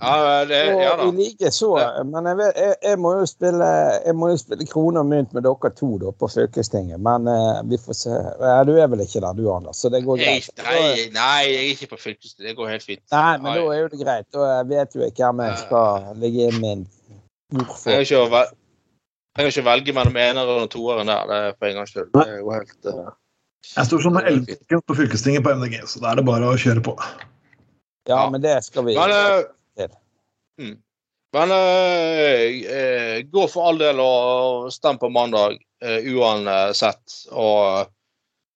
Ja, det, ja da. Og like så, Ja. men jeg, vet, jeg, jeg, må jo spille, jeg må jo spille krone og mynt med dere to da, på fylkestinget. Men uh, vi får se. Ja, du er vel ikke der du, Anders, så det går greit. nei, nei, jeg er ikke på fylkestinget. Det går helt fint. Nei, men da er jo det greit. Da vet jo jeg hvem jeg skal legge inn min ord Jeg kan ikke, vel- ikke velge mellom eneren og toeren der. Det er for en gangs skyld. Det går helt uh, Jeg står som elveken på fylkestinget på MDG, så da er det bare å kjøre på. Ja, Ja. men det skal vi Men, eh. Mm. Men eh, eh, gå for all del og stem på mandag eh, uansett. Og,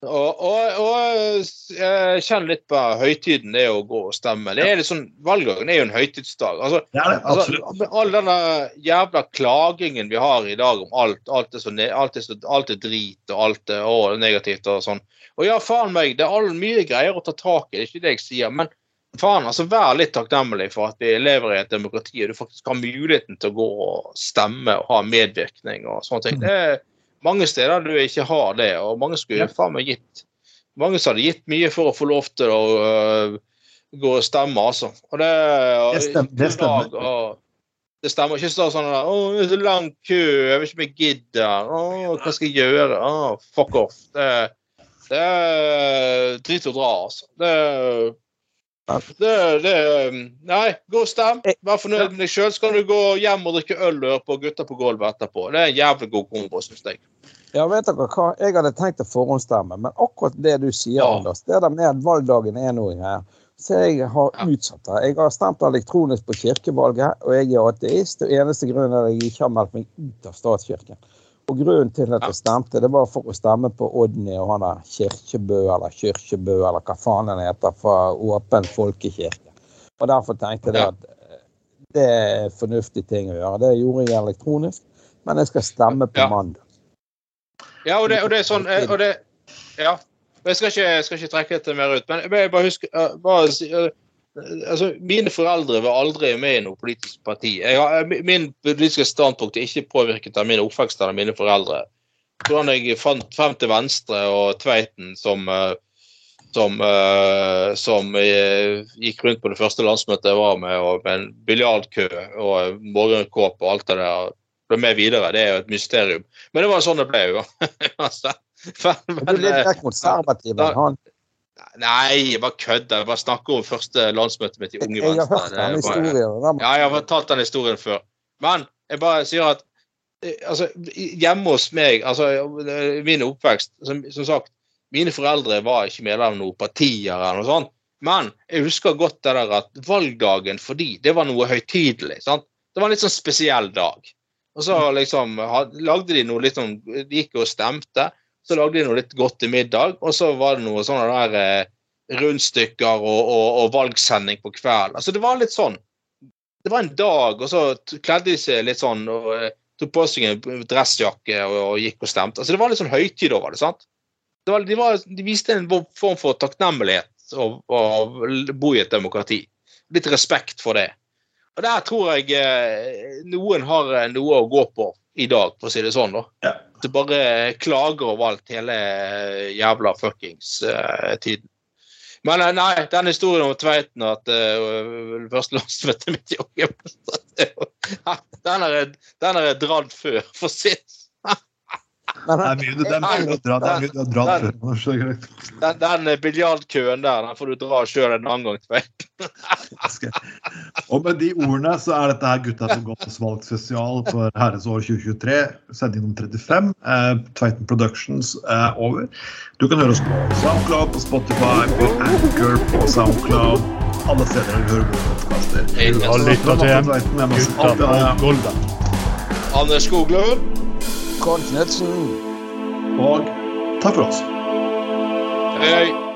og, og, og eh, kjenn litt på høytiden det å gå og stemme. Det er litt sånn, Valgdagen er jo en høytidsdag. Altså, er. Altså, all denne jævla klagingen vi har i dag om alt, alt er, så alt er, så, alt er drit og alt er, å, negativt og sånn. Og ja, faen meg, det er all, mye greier å ta tak i, det er ikke det jeg sier. Men faen, altså, vær litt takknemlig for at vi lever i et demokrati og du faktisk har muligheten til å gå og stemme og ha medvirkning og sånne ting. Det er mange steder du ikke har det, og mange skulle faen meg gitt mange som hadde gitt mye for å få lov til å uh, gå og stemme, altså. Og det, og, Det stemmer- det stemmer. og- det stemmer ikke stå sånn der, 'Å, det er så lang kø, jeg vet ikke om jeg gidder.' 'Å, hva skal jeg gjøre?' Å, fuck off. Det, det er drit å dra, altså. Det, det, det Nei, gå og stem. Vær fornøyd med deg sjøl, så kan du gå hjem og drikke øl og høre på Gutta på gulvet etterpå. Det er en jævlig god kombo, syns jeg. Ja, vet dere hva? Jeg hadde tenkt å forhåndsstemme, men akkurat det du sier, Ja. Anders, det der med at valgdagen er noe her, så jeg har utsatt det. Jeg har stemt elektronisk på kirkevalget, og jeg er ateist. Og eneste grunnen er at jeg ikke har meldt meg ut av statskirken. Og grunnen til at jeg stemte, det var for å stemme på Odny og han der Kirkebø, eller Kyrkjebø, eller hva faen den heter, fra Åpen folkekirke. Og derfor tenkte jeg at eh, det er fornuftig ting å gjøre. Det gjorde jeg elektronisk. men jeg skal stemme på mandag. Ja, og det, og det er sånn eh, og det, Ja. Jeg skal ikke, jeg skal ikke trekke dette mer ut, men jeg bare- husker eh, bare, altså, Mine foreldre var aldri med i noe politisk parti. Har, eh, min politiske standpunkt er ikke påvirket av min oppvekst eller mine foreldre. Hvordan jeg fant frem til Venstre og Tveiten som eh, som, eh, som gikk rundt på det første landsmøtet jeg var med, og med en biljardkø og morgenkåpe og alt det der. Ble med videre. Det er jo et mysterium. Men det var sånn det ble, jo. altså, (laughs) men, Du er litt mer konservativ enn han. Nei, jeg bare kødder. Jeg bare snakker om første landsmøtet mitt i Unge Venstre. jeg har hørt den historien. ja, jeg har fortalt den historien før. Men jeg bare sier at eh, altså, hjemme hos meg, altså min oppvekst som, som sagt, mine foreldre var ikke medlem av noen partier eller noe sånt. Men jeg husker godt det der at valgdagen for de, det var noe høytidelig. sant? Det var en litt sånn spesiell dag. Og så liksom lagde de noe litt sånn De gikk og stemte. Så lagde de noe litt godt til middag, og så var det noe sånne der eh, rundstykker og, og, og valgsending på kveld. Altså, det var litt sånn. Det var en dag, og så kledde de seg litt sånn og eh, tok på seg en dressjakke og, og gikk og stemte. Altså, det var litt sånn høytid over det. sant? Det var, de, var, de viste en form for takknemlighet og, å bo i et demokrati. Litt respekt for det. Og der tror jeg eh, noen har noe å gå på i dag, for å si det sånn. da. Ja. Du bare klager over alt hele eh, jævla fuckings uh, tiden. Men eh, nei, den historien om Tveiten at uh, første landsmøtet mitt i (laughs) jo- (laughs) Den har jeg- dratt før, for å si det. Men Det er mye det er mye det er. Den, den eh, biljardkøen der den får du dra sjøl en annen gang. Og med de ordene så er dette her Gutta på Golfs valgspesial for herrens år 2023. Sending nummer 35. Eh, Tveiten Productions er over. Du kan høre oss på SoundCloud, på Spotify, på Anchor, på SoundCloud. Alle steder du hører gode podkaster. Du har lytta til Gutta på gulvet. Anders Skoglund. Kon Knutsen Og takk for oss. Hei, hei.